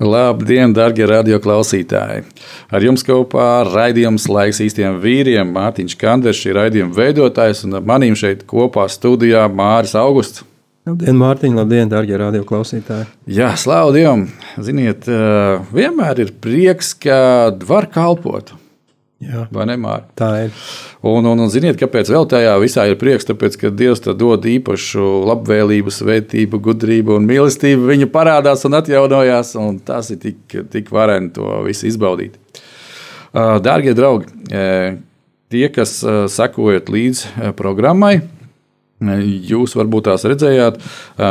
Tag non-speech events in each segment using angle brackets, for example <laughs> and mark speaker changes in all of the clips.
Speaker 1: Labdien, darbie radioklausītāji! Ar jums kopā raidījums Laiks īstiem vīriem. Mārtiņš Kanders ir raidījuma veidotājs, un ar manīm šeit kopā studijā Māris Augusts.
Speaker 2: Labdien, Mārtiņ, labdien, darbie radioklausītāji!
Speaker 1: Jā, slavu Dievam! Ziniet, eh, vienmēr ir prieks, ka var kalpot.
Speaker 2: Jā,
Speaker 1: Vai ne, Mārtiņ?
Speaker 2: tā ir.
Speaker 1: Un, un, un ziniet, kāpēc vēl tajā visā ir prieks? Tāpēc, ka Dievs dod īpašu labvēlību, svētību, gudrību un mīlestību. Viņa parādās un atjaunojās, un tas ir tik, tik vareni to visu izbaudīt. Dārgie draugi, tie, kas sekojat līdzi programmai, jūs varbūt tās redzējāt,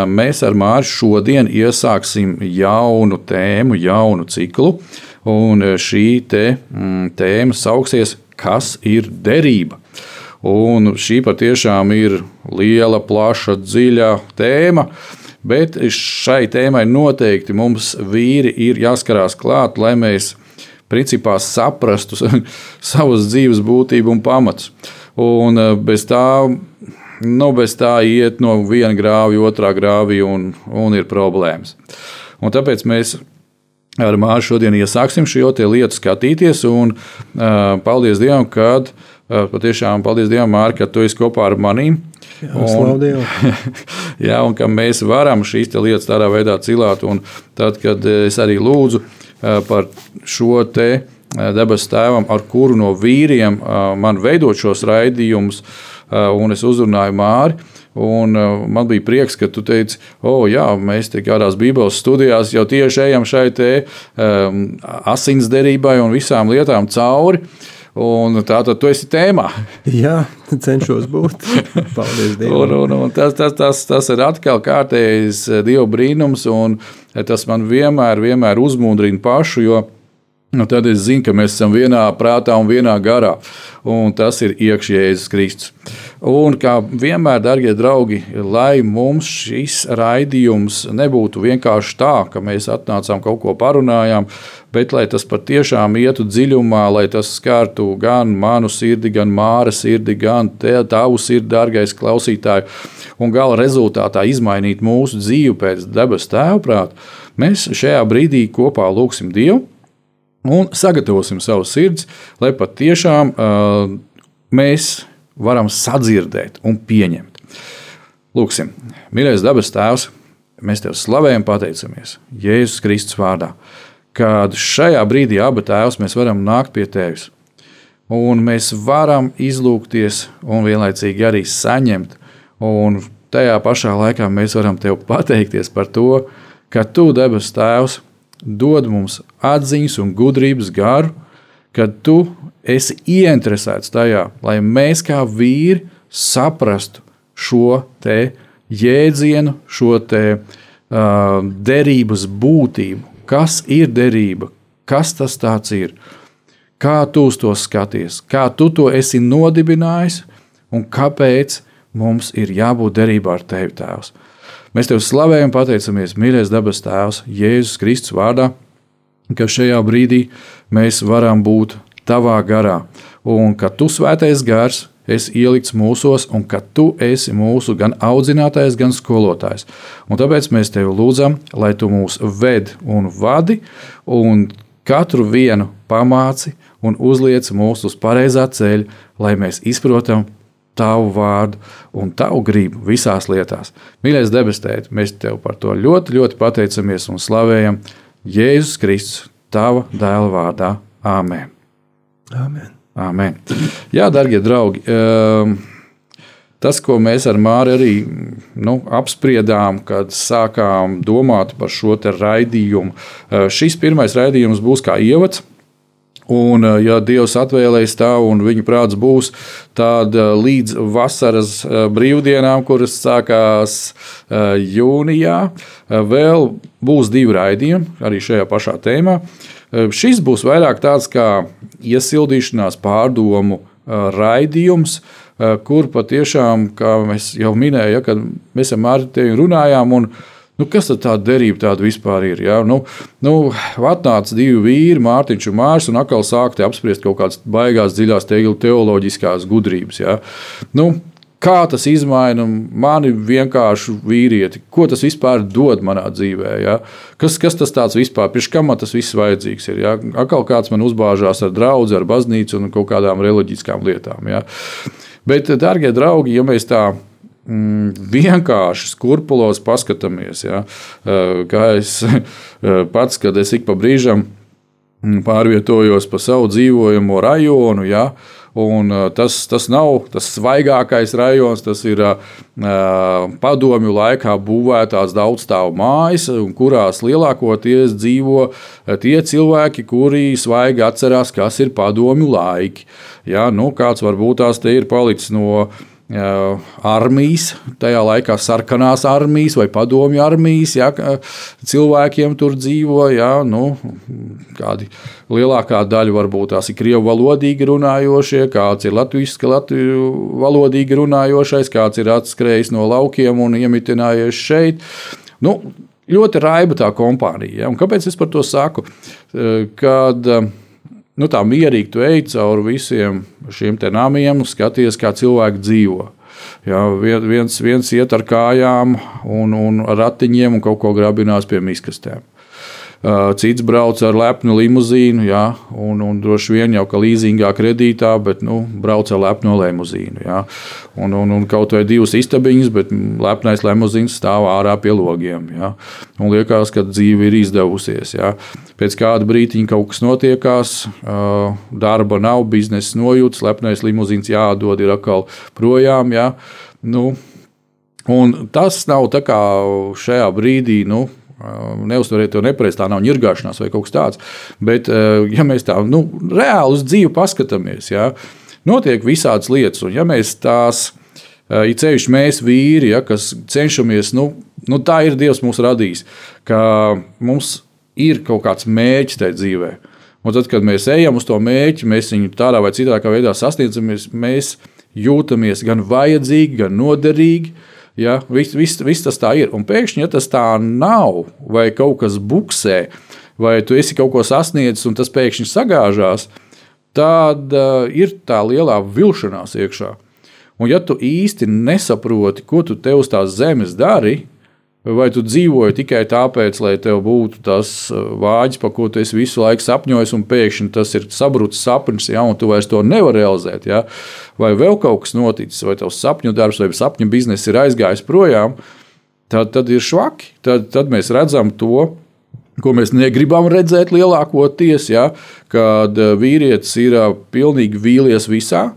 Speaker 1: mēs ar Māršu šodien iesāksim jaunu tēmu, jaunu ciklu. Un šī te, mm, tēma sauksies, kas ir derība. Un šī patiešām ir liela, plaša, dziļa tēma. Bet šai tēmai noteikti mums vīri ir jāskarās klāt, lai mēs principā saprastu <laughs> savas dzīves būtību un pamatus. Un eh, bez tā, nu, bez tā iet no viena grāvja, otrā grāvja un, un ir problēmas. Un tāpēc mēs ar Māru šodien iesāksim šo lietu skatīties. Un, uh, paldies Dievam, ka uh, patiešām paldies Dievam, Māri, ka tu esi kopā ar maniem.
Speaker 2: Jā, Dievu. <laughs>
Speaker 1: Jā, un ka mēs varam šīs lietas tādā veidā cilāt. Un tad, kad es arī lūdzu uh, par šo te debesu tēvam, ar kuru no vīriem uh, man veidot šos raidījumus, uh, un es uzrunāju Māri. Un, uh, man bija prieks, ka tu teici, o, oh, jā, mēs te kādās Bībeles studijās jau tieši ejam šai te, um, asinsderībai un visām lietām cauri. Un tā tad tu esi tēmā. <laughs>
Speaker 2: Jā, cenšos būt. <laughs> Paldies
Speaker 1: Un,
Speaker 2: Dievam.
Speaker 1: un, un tas, tas, tas, tas ir atkal kārtējs eh, Dieva brīnums, un tas man vienmēr, vienmēr uzmundrina pašu. Jo Nu, tad es zinu, ka mēs esam vienā prātā un vienā garā. Un tas ir iekšā Jēzus Kristus. Un kā vienmēr, darbie draugi, lai mums šis raidījums nebūtu vienkārši tā, ka mēs atnācām kaut ko parunājām, bet lai tas patiešām ietu dziļumā, lai tas skārtu gan manu sirdi, gan māra sirdi, gan tavu sirdi, dārgais klausītāj, un gala rezultātā izmainīt mūsu dzīvi pēc debesu tēvprāta, mēs šajā brīdī kopā lūgsim Dievu un sagatavosim savu sirds, lai patiešām uh, mēs varam sadzirdēt un pieņemt. Lūksim, mīļais dabas tēvs, mēs tev slavējam, pateicamies Jēzus Kristus vārdā, kad šajā brīdī abi tēvs mēs varam nākt pie tevis. Un mēs varam izlūkties un vienlaicīgi arī saņemt. Un tajā pašā laikā mēs varam tev pateikties par to, ka tu, debes Tēvs, dod mums atziņas un gudrības garu, kad tu esi ieinteresēts tajā, lai mēs kā vīri saprastu šo te jēdzienu, šo te uh, derības būtību. Kas ir derība? Kas tas ir? Kā tu uz to skaties? Kā tu to esi nodibinājis un kāpēc mums ir jābūt derībā ar tevi, Tēvs? Mēs tev slavējam, pateicamies, mīļais dabas Tēvs, Jēzus Kristus vārdā, ka šajā brīdī mēs varam būt tavā garā, un ka tu svētais gars esi ielikts mūsos, un ka tu esi mūsu gan audzinātājs, gan skolotājs. Un tāpēc mēs tevi lūdzam, lai tu mūs ved un vadi, un katru vienu pamāci un uzliec mūs uz pareizā ceļa, lai mēs izprotam tavu vārdu un tavu gribu visās lietās. Mīļais debes tēt, mēs tev par to ļoti, ļoti pateicamies un slavējam Jēzus Kristus, tava dēla vārdā. Āmen!
Speaker 2: Amen.
Speaker 1: Amen. Jā, darbie draugi, um, tas, ko mēs ar Māri arī nu, apspriedām, kad sākām domāt par šo raidījumu. Šis pirmais raidījums būs kā ievads. Un, ja Dievs atvēlēs tā, un viņa prāts būs, tad līdz vasaras brīvdienām, kuras sākās jūnijā, vēl būs divi raidījumi arī šajā pašā tēmā. Šis būs vairāk tāds kā iesildīšanās pārdomu raidījums, kur patiešām, kā mēs jau minējām, ja, kad mēs ar Mārtiņu runājām. Un, Nu, kas tad tāda derība tāda vispār ir? Ja? Nu, nu, atnāca divi vīri, Mārtiņš un Mārcis, un atkal sākti apspriest kaut kādas baigās, dziļās teoloģiskās gudrības. Ja? Nu, kā tas izmaina mani vienkāršu vīrieti, ko tas vispār dod manā dzīvē. Ja? Kas, kas tas tāds vispār, pirms kam tas viss vajadzīgs ir? Ja? Atkal kāds man uzbāžās ar draugu, ar baznīcu un kaut kādām reliģiskām lietām. Ja? Bet, darbie draugi, ja mēs tā mm, vienkārši skurpulos paskatāmies, ja, kā es <laughs> pats, kad es ik pa brīžam mm, pārvietojos pa savu dzīvojamo rajonu, ja, Un, tas, tas nav tas svaigākais rajons, tas ir uh, padomju laikā būvētās daudzstāvu mājas, kurās lielākoties dzīvo tie cilvēki, kuri svaigi atcerās, kas ir padomju laiki. Ja, nu, kāds varbūt tās te ir palicis no armijas, tajā laikā sarkanās armijas vai padomju armijas, ja, cilvēkiem tur dzīvo. Ja, nu, kādi lielākā daļa varbūt tās ir krievu valodīgi runājošie, kāds ir latviešu latviju valodīgi runājošais, kāds ir atskrējis no laukiem un iemitinājies šeit. Nu, ļoti raiba tā kompānija. Ja, un kāpēc es par to saku? Kad, nu, tā mierīgi tu ej cauri visiem šiem namiem, skaties, kā cilvēki dzīvo. Jā, viens, viens iet ar kājām un, un ratiņiem un kaut ko grabinās pie miskastēm. Cits brauc ar lepnu limuzīnu, jā, un, un droši vien jau kā līzingā kredītā, bet nu, brauc ar lepnu limuzīnu. Jā, un, un, un kaut vai divas istabiņas, bet lepnais limuzīns stāv ārā pie logiem. Jā, un liekas, ka dzīve ir izdevusies. Jā. Pēc kāda brīdiņa kaut kas notiekās, darba nav, biznesa nojūtas, lepnais limuzīns jādod ir atkal projām. Jā. Nu, Un tas nav tā kā šajā brīdī, nu, Neuztveriet to nepareizi, tā nav ņirgāšanās vai kaut kas tāds. Bet, ja mēs tā nu, reāli uz dzīvi paskatāmies, ja, notiek visādas lietas, un ja mēs tās, ir ceļš mēs vīri, ja, kas cenšamies, nu, nu tā ir Dievs mūs radījis, ka mums ir kaut kāds mērķis tajā dzīvē. Un tad, kad mēs ejam uz to mērķi, mēs viņu tādā vai citā veidā sasniedzamies, mēs jūtamies gan vajadzīgi, gan noderīgi. Ja, viss, viss, viss tas tā ir. Un pēkšņi, ja tas tā nav, vai kaut kas buksē, vai tu esi kaut ko sasniedzis un tas pēkšņi sagāžās, tad uh, ir tā lielā vilšanās iekšā. Un ja tu īsti nesaproti, ko tu te uz tās zemes dari, Vai tu dzīvoji tikai tāpēc, lai tev būtu tas uh, vāģis, par ko tu visu laiku sapņojis, un pēkšņi tas ir sabrucis sapnis, ja, un tu vairs to nevari realizēt? Ja? Vai vēl kaut kas noticis, vai tavs sapņu darbs vai sapņu biznesa ir aizgājis projām, tad, tad ir švaki. Tad, tad mēs redzam to, ko mēs negribam redzēt lielākoties, ja, kad uh, vīrietis ir uh, pilnīgi vīlies visā.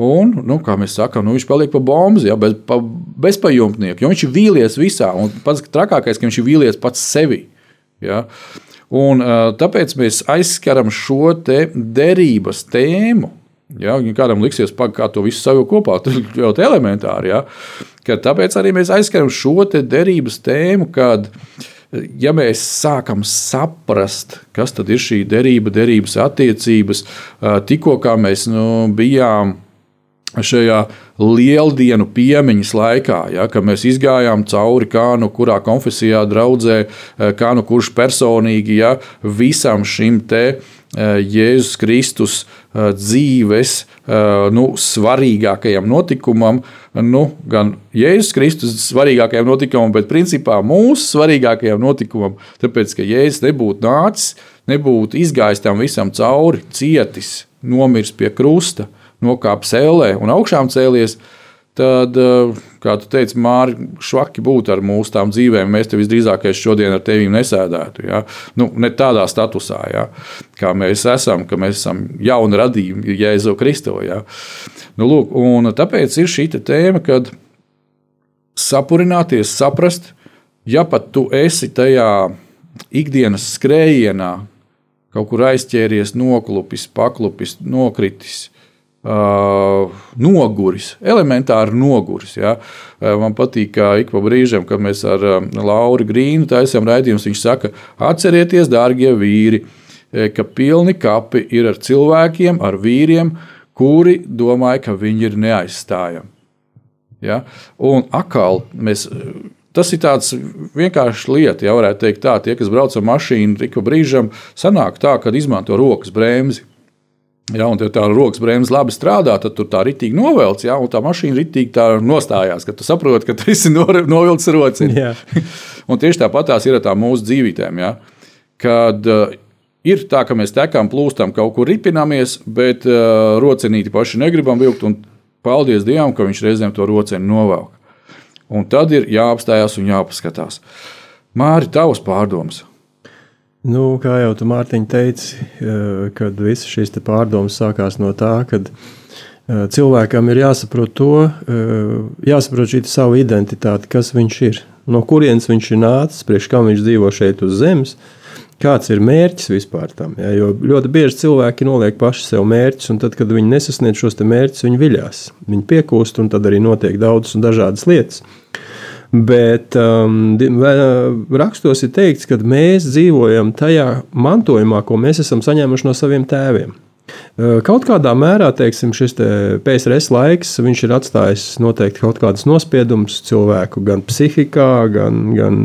Speaker 1: Un, nu, kā mēs sakām, nu, viņš paliek pa bombu, ja, bez, pa, bezpajumtnieku, jo viņš ir vīlies visā. Un pats trakākais, ka viņš ir vīlies pats sevi. Ja. Un, tāpēc mēs aizskaram šo te derības tēmu. Ja, kādam liksies, pag, kā to visu savu kopā, tas ir ļoti elementāri. Ja, ka tāpēc arī mēs aizskaram šo derības tēmu, kad ja mēs sākam saprast, kas ir šī derība, derības attiecības, tikko kā mēs nu, bijām šajā lieldienu piemiņas laikā, ja, kad mēs gājām cauri kā nu kurā konfesijā, draudzē, eh, kā nu kurš personīgi ja, visam šim te eh, Jēzus Kristus eh, dzīves nu, svarīgākajam notikumam, nu, gan Jēzus Kristus svarīgākajam notikumam, bet principā mūsu svarīgākajam notikumam, tāpēc, ka Jēzus nebūtu nācis, nebūtu izgājis tam visam cauri, cietis, nomiris pie krusta nokāpis ellē un augšām cēlies, tad, eh, kā tu teici, Mārķis, švaki būtu ar mūsu tām dzīvēm. Mēs te visdrīzāk šodien ar tevi nesēdētu. Ja? Nu, ne tādā statusā, ja? kā mēs esam, ka mēs esam jauni radījumi Jēzu Kristu. Ja? Nu, lūk, tāpēc ir šī tēma, kad sapurināties, saprast, ja pat tu esi tajā ikdienas skrējienā, kaut kur aizķēries, noklupis, paklupis, nokritis Uh, noguris, elementāri noguris. Ja. Uh, man patīk, ka ik pa brīžam, kad mēs ar uh, Lauru Grīnu taisām raidījumus, viņš saka, atcerieties, dārgie vīri, ka pilni kapi ir ar cilvēkiem, ar vīriem, kuri domāja, ka viņi ir neaizstājami. Ja? Un atkal mēs. Tas ir tāds vienkāršs lieta, ja varētu teikt, tā, tie, kas brauc ar mašīnu, ik pa brīžam sanāk tā, ka izmanto rokas bremzi. Ja, un tā rokas bremzes labi strādā, tad tur tā ritīgi novelc, ja, un tā mašīna ritīgi tā nostājās, ka tu saproti, ka tas ir novilcis rociņš. <laughs> un tieši tāpat tās ir tā mūsu dzīvītēm. Ja, kad uh, ir tā, ka mēs tekām, plūstam, kaut kur ripinamies, bet uh, rocenīti paši negribam vilkt, un paldies Dievam, ka viņš reizēm to roceni novelk. Un tad ir jāapstājās un jāpaskatās. Māri, tavs pārdoms!
Speaker 2: Nu, kā jau tu Mārtiņ teici, eh, kad visas šīs pārdomas sākās no tā, ka eh, cilvēkam ir jāsaprot to, eh, jāsaprot šī sava identitāte, kas viņš ir, no kurienes viņš ir nācis, priekš kam viņš dzīvo šeit uz zemes, kāds ir mērķis vispār tam. Ja? Jo ļoti bieži cilvēki noliek paši sev mērķus, un tad, kad viņi nesasniedz šos mērķus, viņi viļās, viņi piekūst, un tad arī notiek daudzas un dažādas lietas. Bet um, rakstos ir teikts, ka mēs dzīvojam tajā mantojumā, ko mēs esam saņēmuši no saviem tēviem. Uh, kaut kādā mērā teiksim, šis te PSRS laiks ir atstājis noteikti kaut kādas nospiedumus cilvēku gan psihikā, gan, gan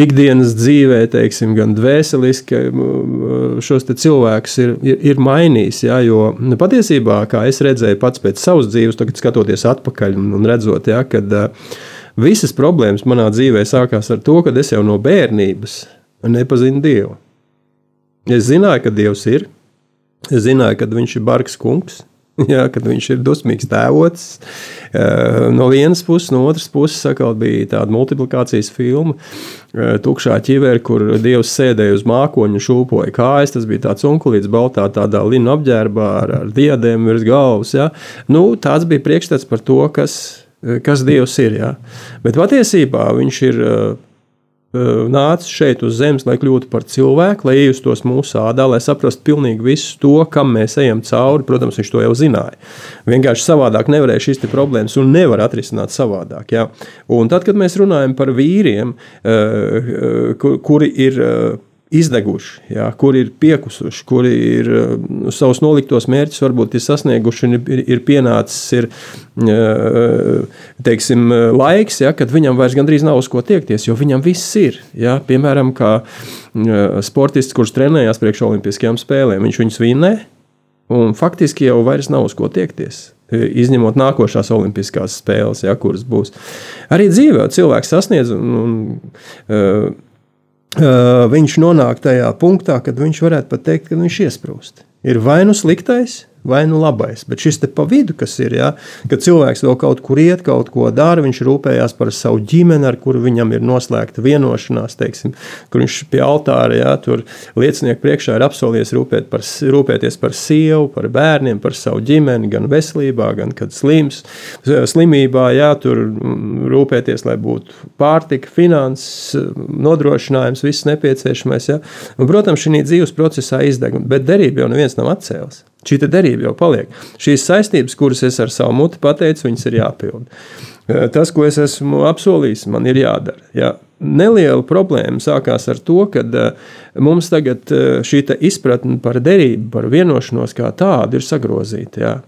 Speaker 2: ikdienas dzīvē, teiksim, gan dvēseliski. Uh, šos cilvēkus ir, ir, ir mainījis. Ja, jo nu, patiesībā, kā es redzēju pats pēc savas dzīves, tagad skatoties atpakaļ un, redzot, ja, kad uh, Visas problēmas manā dzīvē sākās ar to, ka es jau no bērnības nepazinu Dievu. Es zināju, ka Dievs ir. Es zināju, ka viņš ir bargs kungs, <laughs> jā, kad viņš ir dusmīgs tēvots. No vienas puses, no otras puses, atkal bija tāda multiplikācijas filma, Tukšā ķivere, kur Dievs sēdēja uz mākoņa un šūpoja kājas. Tas bija tāds onkulīts baltā, tādā lina apģērbā ar, ar diadēmu virs galvas. Ja? Nu, tāds bija priekšstats par to, kas Eh, kas Dievs ir. Ja? Bet patiesībā viņš ir uh, nācis šeit uz zemes, lai kļūtu par cilvēku, lai iejustos mūsu ādā, lai saprastu pilnīgi visu to, kam mēs ejam cauri. Protams, viņš to jau zināja. Vienkārši savādāk nevarēja šīs problēmas un nevar atrisināt savādāk. Ja? Un tad, kad mēs runājam par vīriem, kuri ir. Izdeguši, jā, kuri ir piekusuši, kuri ir uh, savus noliktos mērķus, varbūt ir sasnieguši, un ir, ir pienācis ir, uh, teiksim, laiks, jā, kad viņam vairs gandrīz nav uz ko tiekties, jo viņam viss ir. Jā, piemēram, kā uh, sportists, kurš trenējās priekš Olimpiskajām spēlēm, viņš viņus vinnē, un faktiski jau vairs nav uz ko tiekties izņemot nākošās Olimpiskās spēles, ja, kuras būs. Arī dzīvē cilvēks sasniedz un, un uh, viņš nonāk tajā punktā, kad viņš varētu pat teikt, ka viņš iesprūst. Ir vai nu sliktais, vai nu labais. Bet šis te pa vidu, kas ir, ja, kad cilvēks vēl kaut kur iet, kaut ko dara, viņš rūpējās par savu ģimeni, ar kuru viņam ir noslēgta vienošanās, teiksim, kur viņš pie altāra, ja, tur liecinieku priekšā ir apsolījies rūpēt par, rūpēties par sievu, par bērniem, par savu ģimeni, gan veselībā, gan kad slims, slimībā, ja, tur rūpēties, lai būtu pārtika, finanses, nodrošinājums, viss nepieciešamais. Ja. Un, protams, šī dzīves procesā izdeg, bet derība jau neviens nav atcēlis. Šī derība jau paliek. Šīs saistības, kuras es ar savu muti pateicu, viņas ir jāpild. Eh, tas, ko es esmu apsolījis, man ir jādara. Jā. Neliela problēma sākās ar to, ka eh, mums tagad eh, šī izpratne par derību, par vienošanos kā tādu ir sagrozīta. Jā.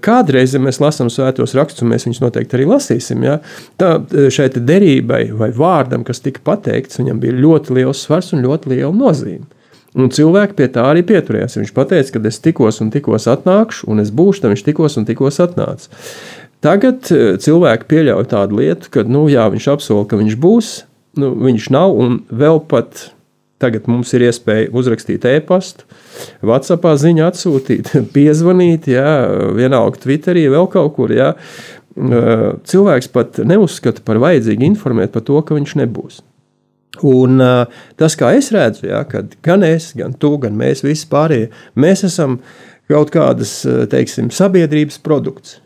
Speaker 2: Kādreiz, ja mēs lasām svētos rakstus, mēs viņus noteikti arī lasīsim, ja, tā šai derībai vai vārdam, kas tika pateikts, viņam bija ļoti liels svars un ļoti liela nozīme. Un cilvēki pie tā arī pieturējās. Viņš teica, ka es tikos un tikos atnākšu, un es būšu tam, viņš tikos un tikos atnāca. Tagad e, cilvēki pieļauj tādu lietu, ka nu, jā, viņš apsola, ka viņš būs, nu, viņš nav, un vēl pat tagad mums ir iespēja uzrakstīt e-pastu, WhatsApp ziņu atsūtīt, <laughs> piezvanīt, jā, vienalga Twitterī, vēl kaut kur. Jā. cilvēks pat neuzskata par vajadzīgu informēt par to, ka viņš nebūs. Un, uh, tas, kā es redzu, ja, kad gan es, gan tu, gan mēs visi pārējie, mēs esam kaut kādas teiksim, sabiedrības produkts.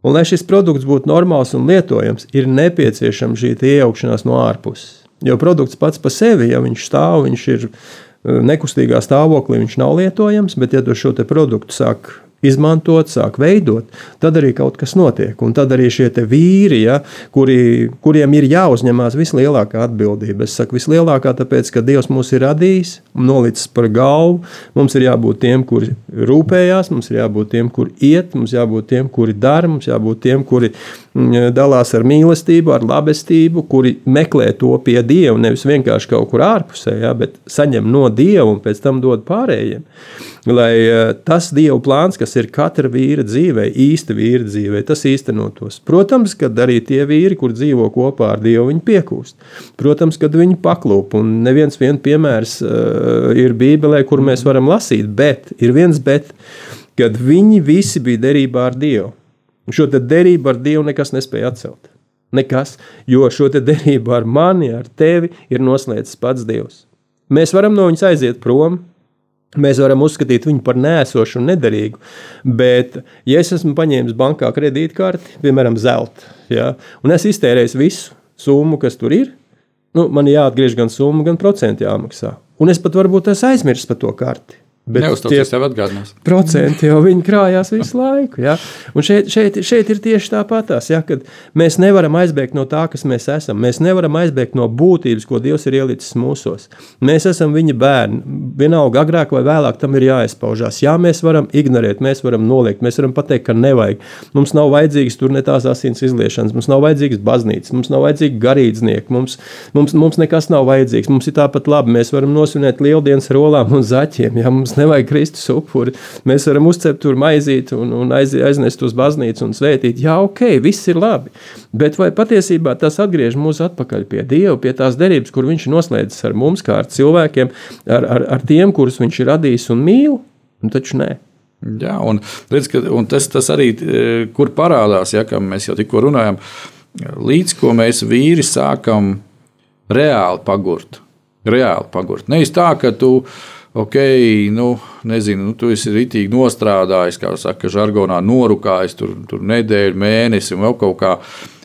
Speaker 2: Un, lai šis produkts būtu normāls un lietojams, ir nepieciešama šī iejaukšanās no ārpuses. Jo produkts pats par sevi, ja viņš stāv, viņš ir nekustīgā stāvoklī, viņš nav lietojams, bet ja tu šo produktu sāk izmantot, sāk veidot, tad arī kaut kas notiek. Un tad arī šie vīri, ja, kuri, kuriem ir jāuzņemās vislielākā atbildība. Es saku, vislielākā, tāpēc, ka Dievs mūs ir radījis nolicis par galvu. Mums ir jābūt tiem, kuri rūpējās, mums ir jābūt tiem, kuri iet, mums jābūt tiem, kuri dara, mums jābūt tiem, kuri dalās ar mīlestību, ar labestību, kuri meklē to pie Dieva, nevis vienkārši kaut kur ārpusē, ja, bet saņem no Dieva un pēc tam dod pārējiem lai eh, tas Dieva plāns, kas ir katra vīra dzīvē, īsta vīra dzīvē, tas īstenotos. Protams, kad arī tie vīri, kur dzīvo kopā ar Dievu, viņi piekūst. Protams, kad viņi paklūp, un neviens vien piemērs uh, ir Bībelē, kur mēs varam lasīt, bet ir viens bet, kad viņi visi bija derībā ar Dievu. Šo derību ar Dievu nekas nespēja atcelt. Nekas, jo šo derību ar mani, ar tevi ir noslēdzis pats Dievs. Mēs varam no viņas aiziet prom, Mēs varam uzskatīt viņu par nēsošu un nederīgu, bet, ja es esmu paņēmis bankā kredītkarti, piemēram, zelta, ja, un es iztērēju visu summu, kas tur ir, nu, man jāatgriež gan summa, gan procenti jāmaksā. Un es pat varbūt esmu aizmirsis par to karti.
Speaker 1: Bet tie sev atgādinās.
Speaker 2: Procenti jau viņi krājās visu laiku. Ja? Un šeit, šeit, šeit ir tieši tāpatās, ja? kad mēs nevaram aizbēgt no tā, kas mēs esam. Mēs nevaram aizbēgt no būtības, ko Dievs ir ielicis mūsos. Mēs esam viņa bērni. Vienalga, agrāk vai vēlāk tam ir jāizpaužās. Jā, mēs varam ignorēt, mēs varam noliegt, mēs varam pateikt, ka nevajag. Mums nav vajadzīgas tur ne tās asins izliešanas, mums nav vajadzīgas baznīcas, mums nav vajadzīgi garīdznieki, mums, mums, mums nekas nav vajadzīgs. Mums ir tāpat labi, mēs varam nosvinēt lieldienas rolām un zaķiem. Ja? Mums nevajag Kristus upuri. Mēs varam uzcept tur maizīt un, un aiz, aiznest uz baznīcu un svētīt. Jā, ok, viss ir labi. Bet vai patiesībā tas atgriež mūs atpakaļ pie Dieva, pie tās derības, kur Viņš ir noslēdzis ar mums, kā ar cilvēkiem, ar, ar, ar tiem, kurus Viņš ir radījis un mīl? Un taču nē.
Speaker 1: Jā, un, redz, ka, un tas, tas arī, e, kur parādās, ja, mēs jau tikko runājām, līdz ko mēs vīri sākam reāli pagurt. Reāli pagurt. Nevis tā, ka tu ok, nu, nezinu, nu, tu esi rītīgi nostrādājis, kā saka, žargonā norukājis tur, tur nedēļu, mēnesi un vēl kaut kā.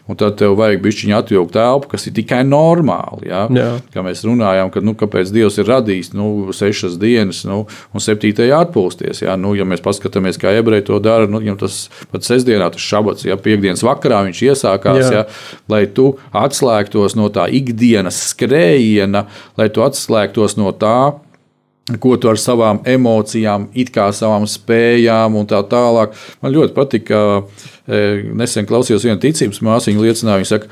Speaker 1: Un tad tev vajag bišķiņu atvilkt telpu, kas ir tikai normāli. Ja? Jā. Kā mēs runājām, ka, nu, kāpēc Dievs ir radījis nu, sešas dienas, nu, un septītajā atpūsties. Ja? Nu, ja mēs paskatāmies, kā ebreji to dara, nu, tas pat sestdienā, tas šabats, ja piekdienas vakarā viņš iesākās, ja? lai tu atslēgtos no tā ikdienas skrējiena, lai tu atslēgtos no tā, ko tu ar savām emocijām, it kā savām spējām un tā tālāk. Man ļoti patika, e, nesen klausījos vienu ticības māsīņu liecinājumu. Viņa saka,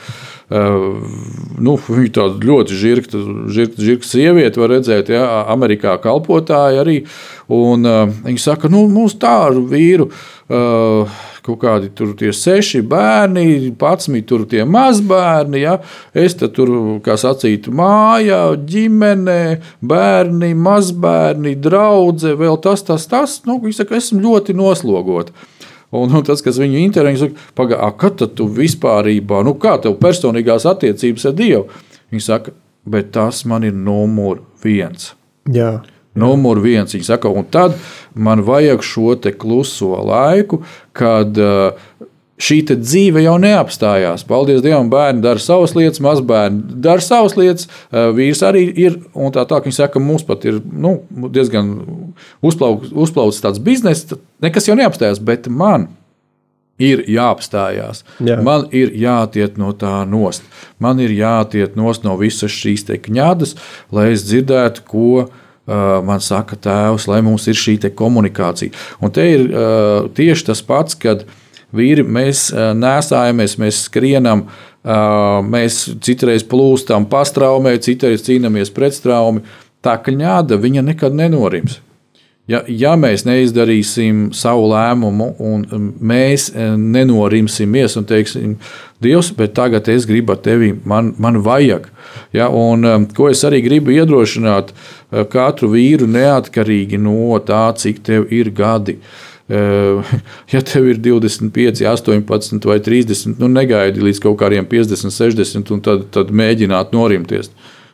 Speaker 1: nu, viņa tāda ļoti žirgta, žirgta, žirgta sieviete, var redzēt, ja, Amerikā kalpotāja arī. Un, viņa saka, nu, mums tā ar vīru. Kaut kādi tur tie seši bērni, patsmit tur tie mazbērni. Ja? Es tur, kā sacīt, mājā, ģimene, bērni, mazbērni, draugi, vēl tas, tas, tas. Nu, saka, esmu ļoti noslogots. Un, un tas, kas viņu interesē, saka, pagaidi, kad tad tu vispārībā, nu kā tev personīgās attiecības ar Dievu? Viņa saka, bet tas man ir numur viens.
Speaker 2: Jā.
Speaker 1: Numur viens, viņa saka, un tad man vajag šo kluso laiku, kad uh, šī dzīve jau neapstājās. Paldies Dievam, bērni dara savas lietas, mazbērni dara savas lietas, uh, vīrs arī ir. Tā tā, viņi saka, mums pat ir nu, diezgan uzplaucis uzplauc tāds bizness, nekas jau neapstājās, bet man. Ir jāapstājās. Jā. Man ir jātiek no tā nost. Man ir jātiek nost no visas šīs kņādas, lai es dzirdētu, ko viņa man saka tēvs, lai mums ir šī komunikācija. Un te ir tieši tas pats, kad vīri mēs nesājamies, mēs skrienam, mēs citreiz plūstam pastraumē, citreiz cīnāmies pret straumi. Tā kļāda viņa nekad nenorims. Ja, ja mēs neizdarīsim savu lēmumu, un mēs nenorimsimies un teiksim, Dievs, bet tagad es gribu ar tevi, man, man vajag. Ja, un, ko es arī gribu iedrošināt katru vīru, neatkarīgi no tā, cik tev ir gadi. <laughs> Ja tev ir 25, 18 vai 30, nu negaidi līdz kaut kādiem 50, 60 un tad, tad mēģināt norimties.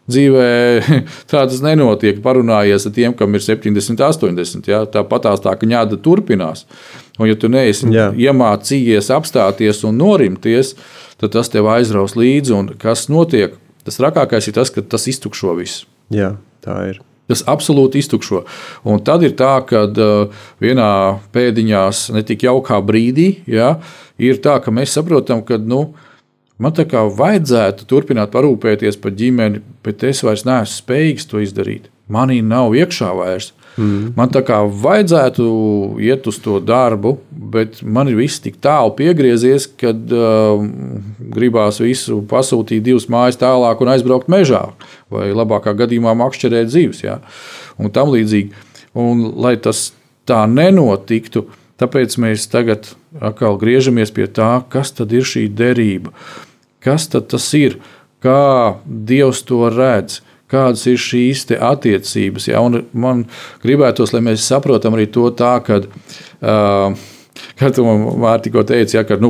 Speaker 1: Dzīvē <laughs> tādas nenotiek. Parunājies ar tiem, kam ir 70, 80. Ja? Tāpat tā kņāda turpinās. Un, ja tu neesi Jā. iemācījies apstāties un norimties, tad tas tev aizraus līdzi. Un kas notiek? Tas trakākais ir tas, ka tas iztukšo visu.
Speaker 2: Jā, tā ir.
Speaker 1: Tas absolūti iztukšo. Un tad ir tā, ka vienā pēdiņā, ne tik jaukā brīdī, ja, ir tā, ka mēs saprotam, ka nu, man tā kā vajadzētu turpināt parūpēties par ģimeni, bet es vairs neesmu spējīgs to izdarīt. Manī nav iekšā vairs. Mm. Man tā kā vajadzētu iet uz to darbu, bet man ir viss tik tālu piegriezies, ka uh, gribās visu pasūtīt divas mājas tālāk un aizbraukt mežā, vai labākā gadījumā makšķerēt zivs. Ja? Un tam līdzīgi. Un, lai tas tā nenotiktu, tāpēc mēs tagad atkal griežamies pie tā, kas tad ir šī derība. Kas tad tas ir? Kā Dievs to redz? kādas ir šīs attiecības. Ja? Un man gribētos, lai mēs saprotam arī to tā, ka. Uh, Kad tu man tikko teici, ja, ka nu,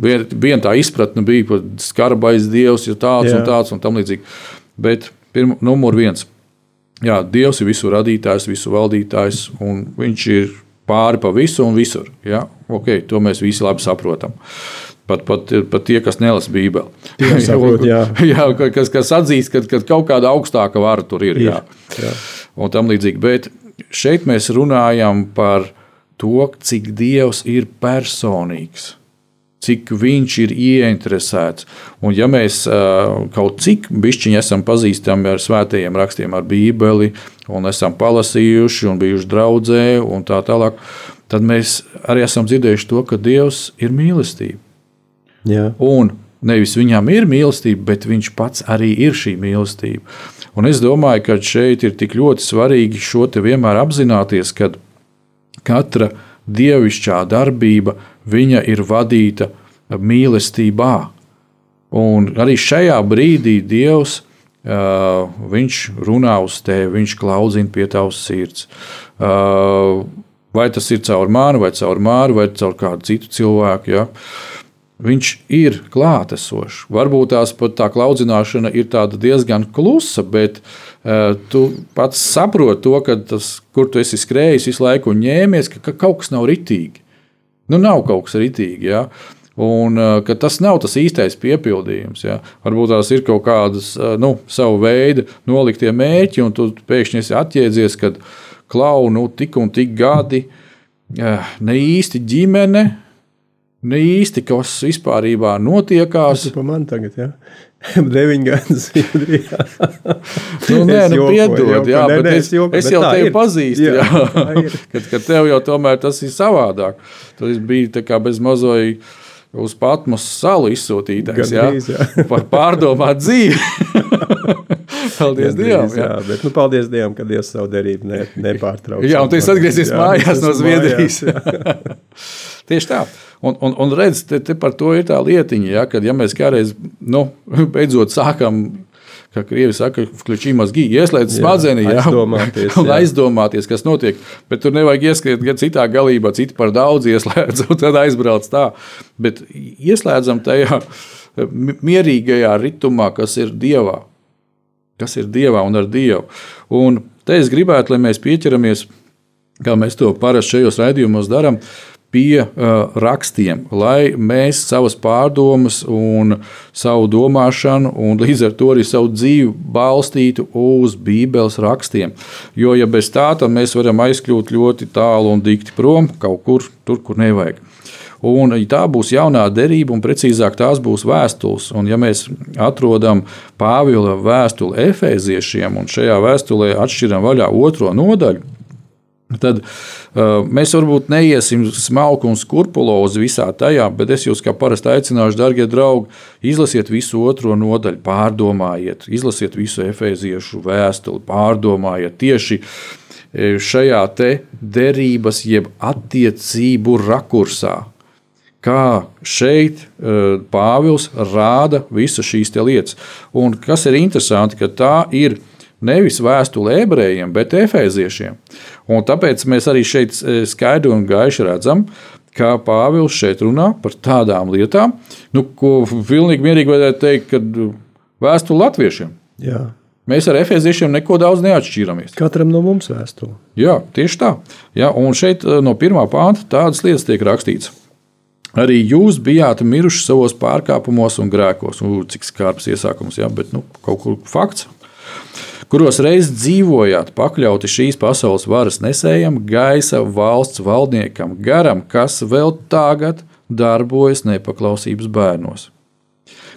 Speaker 1: viena vien tā izpratne bija par skarbais dievs, jo tāds jā. un tāds un tam līdzīgi. Bet pirm, numur viens. Jā, Dievs ir visu radītājs, visu valdītājs, un viņš ir pāri pa visu un visur. Ja? Okay, to mēs visi labi saprotam. Pat, pat, pat tie, kas nelasa Bībeli.
Speaker 2: Saprot, <laughs> jā,
Speaker 1: jā kas, kas atzīst, ka, ka kaut kāda augstāka vara tur ir. Jā. Jā. Un tam līdzīgi. Bet šeit mēs runājam par to, cik Dievs ir personīgs, cik viņš ir ieinteresēts. Un ja mēs kaut cik bišķiņi esam pazīstami ar svētajiem rakstiem, ar Bībeli, un esam palasījuši un bijuši draudzē un tā tālāk, tad mēs arī esam dzirdējuši to, ka Dievs ir mīlestība.
Speaker 2: Jā.
Speaker 1: Un nevis viņam ir mīlestība, bet viņš pats arī ir šī mīlestība. Un es domāju, ka šeit ir tik ļoti svarīgi šo te vienmēr apzināties, ka katra dievišķā darbība ir vadīta mīlestībā. Un arī šajā brīdī Dievs uh, runā uz tevi, viņš klaudzina pie tavas sirds. Uh, vai tas ir caur māru, vai caur māru, vai caur kādu citu cilvēku. Ja? Viņš ir klātesošs. Varbūt tās pat tā klaudzināšana ir diezgan klusa, bet uh, tu pats saproti to, ka tas, kur tu esi skrējis visu laiku un ņēmies, ka, ka kaut kas nav ritīgi. Nu, nav kaut kas ritīgi. Ja? Un uh, tas nav tas īstais piepildījums. Ja? Varbūt tās ir kaut kādas uh, nu, savu veidu noliktie mērķi, un tu pēkšņi esi atjēdzies, ka klau, nu, tik un tik gadi, ne īsti ģimene ne īsti kas vispār notiekās.
Speaker 2: Tas ir man tagad, jā. <laughs> Deviņi gadi Zviedrijā. <laughs>
Speaker 1: nu, nē, nu, jokoju, piedod, jokoju, jā, nē, bet nē, es, jokoju, es jau tevi ir. pazīstu, jā, jā. <laughs> kad, kad tev jau tomēr tas ir savādāk. Tas bija tā kā bez mazoja uz Patmas salu izsūtītais, jā, jā. par pārdomāt dzīvi. paldies Gandrīz, Dievam. Jā. jā,
Speaker 2: bet nu, paldies Dievam, ka Dievs savu derību ne, nepārtrauc.
Speaker 1: Jā, un tu esi atgriezies mājās no Zviedrijas. Mājās, Tieši tā. Un, un, un redziet, te, te par to ir tā lietiņa, ja, kad ja mēs kādreiz nu, <laughs> beidzot sākam kā krievi saka, klišķī mazgī, ieslēdz smadzenī, <laughs> jā,
Speaker 2: aizdomāties,
Speaker 1: jā. un aizdomāties, kas notiek. Bet tur nevajag ieskriet gan citā galībā, citi par daudz ieslēdz, <laughs> un tad aizbrauc tā. Bet ieslēdzam tajā mierīgajā ritmā, kas ir dievā. Kas ir dievā un ar dievu. Un te es gribētu, lai mēs pieķeramies, kā mēs to parasti šajos raidījumos darām, uh, pie uh, rakstiem, lai mēs savas pārdomas un savu domāšanu, un līdz ar to arī savu dzīvi balstītu uz Bībeles rakstiem. Jo, ja bez tā, tad mēs varam aizkļūt ļoti tālu un dikti prom kaut kur, tur, kur nevajag. Un tā būs jaunā derība, un precīzāk tās būs vēstules. Un, ja mēs atrodam Pāvila vēstuli efeziešiem, un šajā vēstulē atšķiram vaļā otro nodaļu, Tad uh, mēs varbūt neiesim smalki un skrupulozi visā tajā, bet es jūs kā parasti aicināšu, darbie draugi, izlasiet visu otro nodaļu, pārdomājiet, izlasiet visu efeziešu vēstuli, pārdomājiet tieši e, šajā te derības, jeb attiecību rakursā. Kā šeit uh, Pāvils rāda visas šīs lietas. Un kas ir interesanti, ka tā ir Nevis vēstule ebrejiem, bet efēziešiem. Un tāpēc mēs arī šeit e, skaidri un gaiši redzam, ka Pāvils šeit runā par tādām lietām, nu, ko pilnīgi mierīgi vajadzētu teikt, kad vēstule latviešiem.
Speaker 2: Jā.
Speaker 1: Mēs ar efeziešiem neko daudz neatšķiramies.
Speaker 2: Katram no mums vēstule.
Speaker 1: Jā, tieši tā. Jā, un šeit no pirmā pānta tādas lietas tiek rakstīts. Arī jūs bijāt miruši savos pārkāpumos un grēkos. U, cik skarbs iesākums, jā, bet nu, kaut kur fakts. Kuros reiz dzīvojāt, pakļauti šīs pasaules varas nesējam, gaisa valsts valdniekam, garam, kas vēl tagad darbojas nepaklausības bērnos.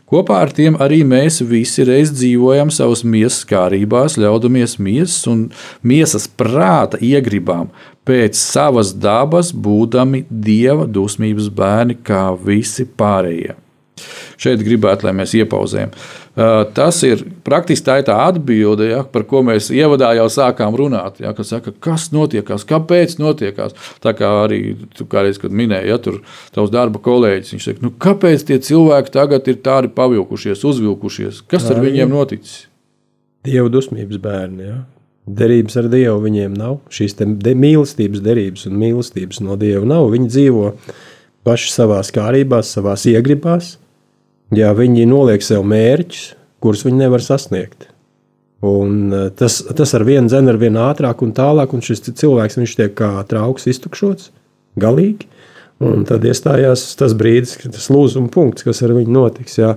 Speaker 1: Kopā ar tiem arī mēs visi reiz dzīvojam savas miesas kārībās, ļaudamies miesas un miesas prāta iegribām, pēc savas dabas, būdami dieva dusmības bērni, kā visi pārējie. Šeit gribētu, lai mēs iepauzējam. Tas ir praktiski tā, ir tā atbilde, ja, par ko mēs ievadā jau sākām runāt. Ja, kas, saka, kas notiekās, kāpēc notiekās? Tā kā arī tu kādreiz, minēji, ja tur tavs darba kolēģis, viņš saka, nu, kāpēc tie cilvēki tagad ir tādi pavilkušies, uzvilkušies? Kas ar viņiem noticis?
Speaker 2: Dieva dusmības bērni. Ja? Derības ar Dievu viņiem nav. Šīs de mīlestības derības un mīlestības no Dieva nav. Viņi dzīvo paši savā kārībā, savā iegribās ja viņi noliek sev mērķus, kurus viņi nevar sasniegt. Un eh, tas, tas ar vienu zenu, ar vienu ātrāk un tālāk, un šis cilvēks tiek kā trauks iztukšots, galīgi. Un tad iestājās tas brīdis, kad tas lūzuma punkts, kas ar viņu notiks. Jā.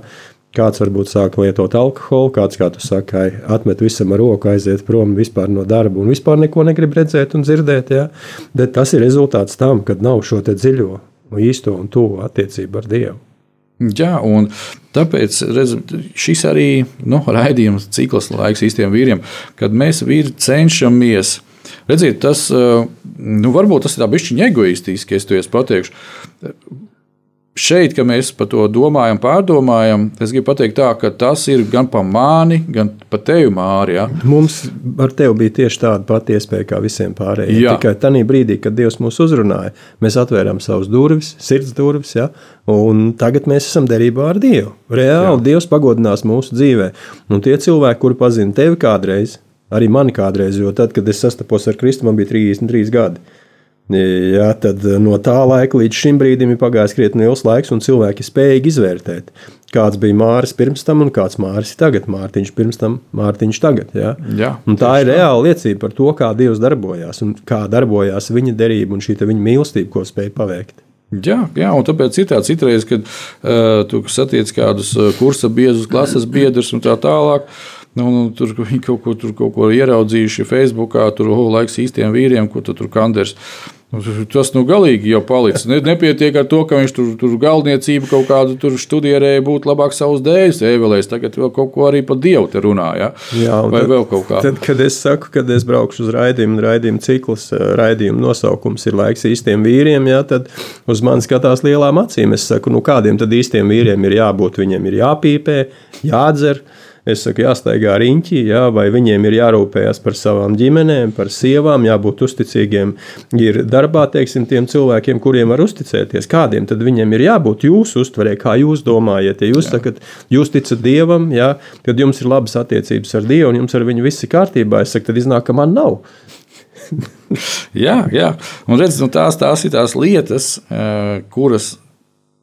Speaker 2: Kāds varbūt sāk lietot alkoholu, kāds, kā tu saki, atmet visam ar roku, aiziet prom no darba un vispār neko negrib redzēt un dzirdēt. Jā. Bet tas ir rezultāts tam, kad nav šo dziļo, īsto un tuvu attiecību ar Dievu.
Speaker 1: Jā, un tāpēc redz, šis arī nu, raidījums cikls laiks īstiem vīriem, kad mēs vīri cenšamies. Redziet, tas nu, varbūt tas ir bišķiņa egoistiski, es to pateikšu šeit, kad mēs par to domājam, pārdomājam, es gribu pateikt, tā, ka tas ir gan par mani, gan par tevi, Mārija. Ja?
Speaker 2: Mums ar tevi bija tieši tāda pati iespēja kā visiem pārējiem. Jā. Tikai tajā brīdī, kad Dievs mūs uzrunāja, mēs atvērām savus durvis, sirds durvis, ja? un tagad mēs esam derībā ar Dievu. Reāli Jā. Dievs pagodinās mūsu dzīvē. Un tie cilvēki, kuri pazina tevi kādreiz, arī mani kādreiz, jo tad, kad es sastapos ar Kristu, man bija 33 gadi. Jā, tad eh, no tā laika līdz šim brīdim ir pagājis krietni liels laiks, un cilvēki spējīgi izvērtēt, kāds bija Mārcis pirms tam un kāds Mārcis tagad. Mārtiņš pirms tam, Mārtiņš tagad. Jā. Jā, un tā ir reāla liecība par to, kā Dievs darbojās un kā darbojās viņa derība un šī viņa mīlestība, ko spēja paveikt.
Speaker 1: Jā, jā, un tāpēc ir tāds citreiz, kad uh, tu satiec kādus uh, kursa biedrus, klases biedrus un tā tālāk. Nu, nu, tur viņi kaut ko, tur, kaut ko ieraudzījuši Facebookā, tur oh, laiks īstiem vīriem, ko tu tur kanders. Uh, Tas nu galīgi jau palicis. Ne, nepietiek ar to, ka viņš tur, tur galdniecību kaut kādu tur studierēja, būtu labāk savus dēļus ēvelēs. Tagad vēl kaut ko arī par dievu te runā. Ja? Jā, vai tad, vēl kaut kā.
Speaker 2: Tad, kad es saku, kad es braukšu uz raidījumu, raidījumu ciklus, eh, raidījumu nosaukums ir laiks īstiem vīriem, ja, tad uz mani skatās lielām acīm. Es saku, nu kādiem tad īstiem vīriem ir jābūt? Viņiem ir jāpīpē, jādzer Es saku, jāstaigā riņķī, jā, vai viņiem ir jārūpējas par savām ģimenēm, par sievām, jābūt uzticīgiem. Ir darbā, teiksim, tiem cilvēkiem, kuriem var uzticēties. Kādiem tad viņiem ir jābūt jūsu uztverē, kā jūs domājat? Ja jūs jā. sakat, jūs ticat Dievam, jā, kad jums ir labas attiecības ar Dievu un jums ar viņu viss ir kārtībā, es saku, tad iznāk, ka man nav. <laughs>
Speaker 1: jā, jā, un redz, nu tās, tās ir tās lietas, eh, kuras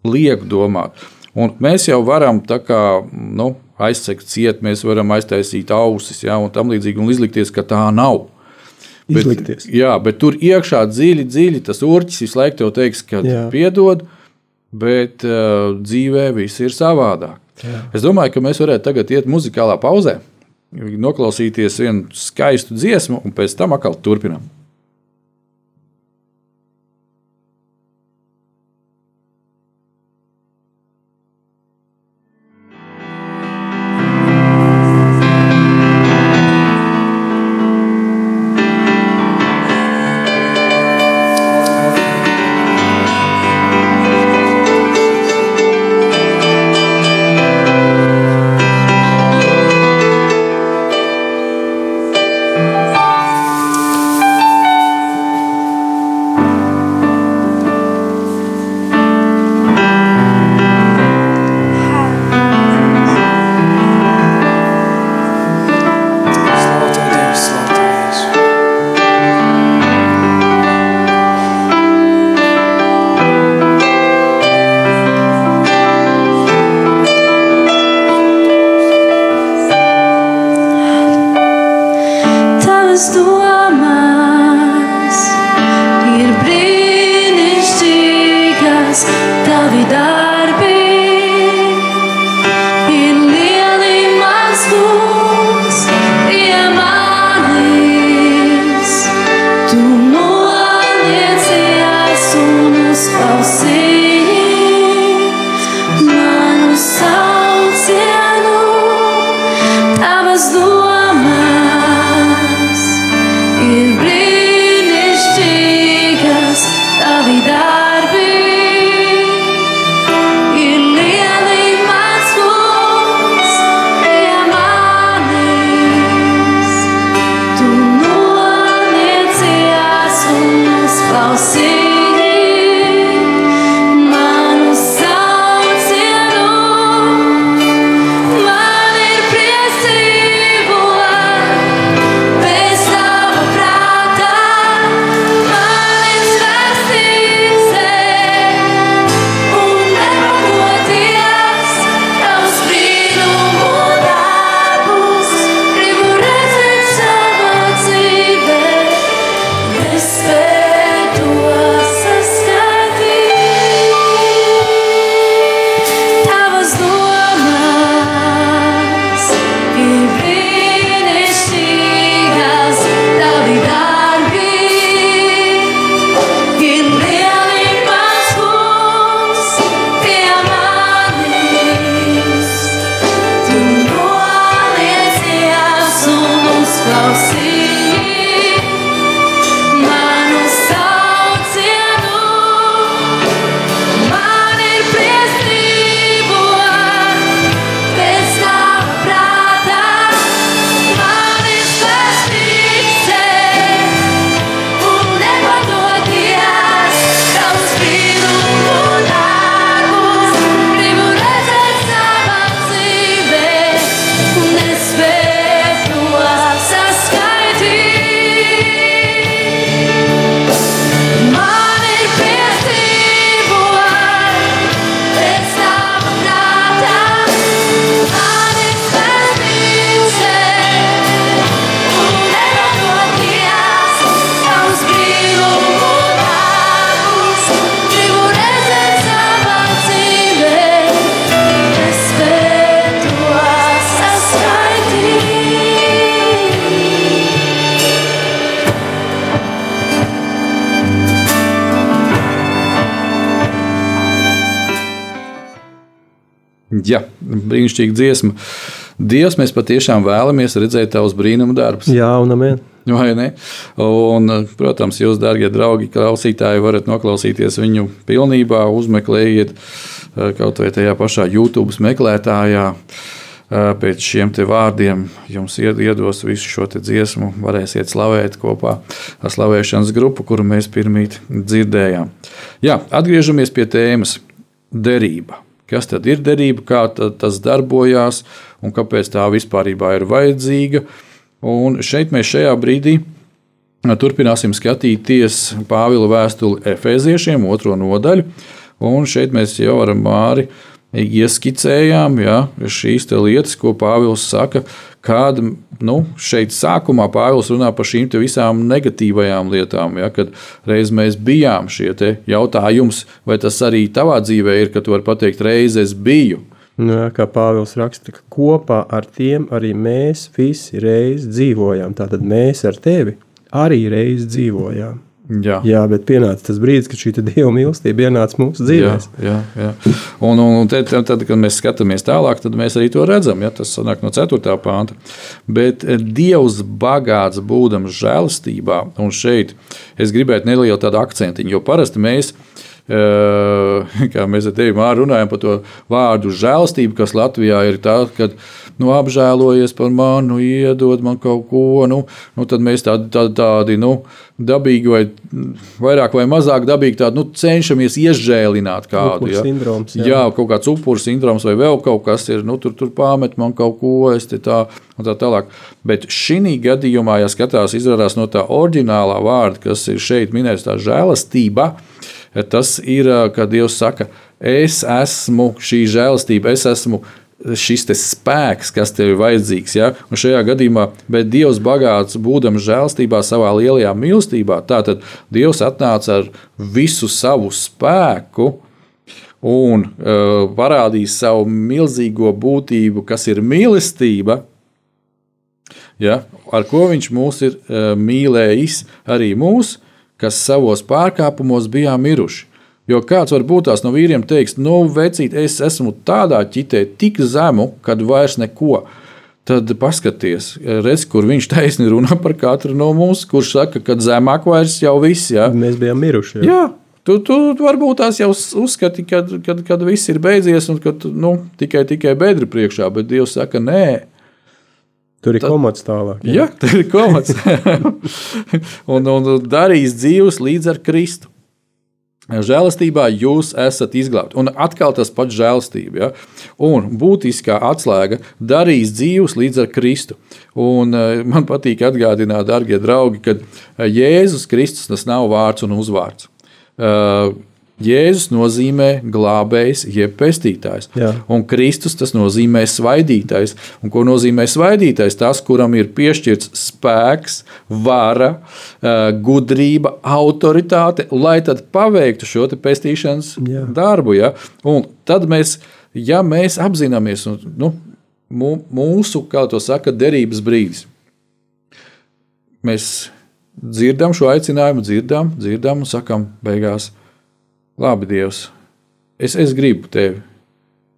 Speaker 1: liek domāt. Un mēs jau varam tā kā, nu, aizsegt ciet, mēs varam aiztaisīt ausis, ja, un tam līdzīgi, un izlikties, ka tā nav. Bet,
Speaker 2: Izlikties.
Speaker 1: jā, bet tur iekšā dziļi, dziļi tas urķis visu laiku tev teiks, ka piedod, bet uh, dzīvē viss ir savādāk. Jā. Es domāju, ka mēs varētu tagad iet muzikālā pauzē, noklausīties vienu skaistu dziesmu, un pēc tam atkal turpinām. Jā, brīnišķīga dziesma. Dievs, mēs patiešām vēlamies redzēt tavus brīnumu darbus.
Speaker 2: Jā, un amen.
Speaker 1: Vai ne? Un, protams, jūs, darbie draugi, klausītāji, varat noklausīties viņu pilnībā, uzmeklējiet eh, kaut vai tajā pašā YouTube meklētājā. Eh, Pēc šiem vārdiem jums ied- iedos visu šo dziesmu, varēsiet slavēt kopā ar slavēšanas grupu, kuru mēs pirmīt dzirdējām. Jā, atgriežamies pie tēmas - derība. Kas tad ir derība, kā ta- tas darbojās un kāpēc tā vispār ir vajadzīga? Un šeit mēs šajā brīdī turpināsim skatīties Pāvila vēstuli Efeziešiem, otro nodaļu. Un šeit mēs jau ar Māri ieskicējām ja, šīs lietas, ko Pāvils saka. Kāda nu, šeit sākumā Pāvils runā par šīm visām negatīvajām lietām, ja, kad reiz mēs bijām šie te jautājums, vai tas arī tavā dzīvē ir, ka tu vari pateikt, reiz es biju.
Speaker 2: Nu, jā, kā Pāvils raksta, ka kopā ar tiem arī mēs visi reiz dzīvojām. Tātad mēs ar tevi arī reiz dzīvojām.
Speaker 1: Jā.
Speaker 2: Jā, bet pienāca tas brīdis, kad šī dieva mīlestība ienāca mūsu
Speaker 1: Jā,
Speaker 2: dzīvēm.
Speaker 1: jā, jā. Un, un, un tad, tad, kad mēs skatāmies tālāk, tad mēs arī to redzam. Ja? Tas nāk no 4. pānta. Bet eh, Dievs bagāts būdams žēlastībā, un šeit es gribētu nelielu tādu akcentiņu, jo parasti mēs. eh, Kā mēs ar tevi runājam par to vārdu žēlastību, kas Latvijā ir tāds, ka nu, apžēlojies par mani, nu, iedod man kaut ko. Nu, nu, tad mēs tādi, tādi, tādi nu, dabīgi, vai vairāk vai mazāk dabīgi tādi, nu, cenšamies iežēlināt kādu.
Speaker 2: Upuru sindroms, jā.
Speaker 1: jā. kaut kāds upuru sindroms vai vēl kaut kas ir. Nu, tur, tur pārmet man kaut ko, es te tā, un tā tālāk. Bet šī gadījumā, ja skatās, izrādās no tā oriģinālā vārda, kas ir šeit minēts, tā žēlastība. Tas ir, kad Dievs saka, es esmu šī žēlastība, es esmu šis spēks, kas tev ir vajadzīgs. Ja? Un šajā gadījumā, bet Dievs bagāts, būdams žēlstībā, savā lielajā mīlestībā, tātad Dievs atnāca ar visu savu spēku, un uh, parādīs savu milzīgo būtību, kas ir mīlestība, ja, ar ko viņš mūs ir uh, mīlējis, arī mūs, kas savos pārkāpumos bijām miruši. Jo kāds var būt tās no vīriem, teiks, nu, vecīt, es esmu tādā ķitē, tik zemu, kad vairs neko. Tad paskaties, redz, kur viņš taisni runā par katru no mums, kurš saka, ka zemāk vairs jau viss. Ja?
Speaker 2: Mēs bijām miruši. Jā.
Speaker 1: Jā, tu, tu varbūt tās jau uzskati, kad, kad, kad viss ir beidzies un ka nu, tikai, tikai bedri priekšā, bet Dievs saka, nē.
Speaker 2: Tur ir komats tālāk.
Speaker 1: Jā, tā ir komats. <laughs> un, un darīs dzīves līdz ar Kristu. Žēlastībā jūs esat izglābti. Un atkal tas pats žēlastība. Ja? Un būtiskā atslēga darīs dzīves līdz ar Kristu. Un, eh, man patīk atgādināt, darbie draugi, ka Jēzus Kristus tas nav vārds un uzvārds. Jēzus nozīmē glābējs, jeb pestītājs.
Speaker 2: Jā.
Speaker 1: Un Kristus tas nozīmē svaidītājs. Un ko nozīmē svaidītājs? Tas, kuram ir piešķirts spēks, vara, eh, gudrība, autoritāte, lai tad paveiktu šo pestīšanas
Speaker 2: Jā.
Speaker 1: darbu. Ja? Un tad mēs, ja mēs apzināmies, un, nu, mūsu, kā to saka, derības brīdis, mēs dzirdam šo aicinājumu, dzirdam, dzirdam un sakam, beigās, labi, Dievs, es, es gribu tevi.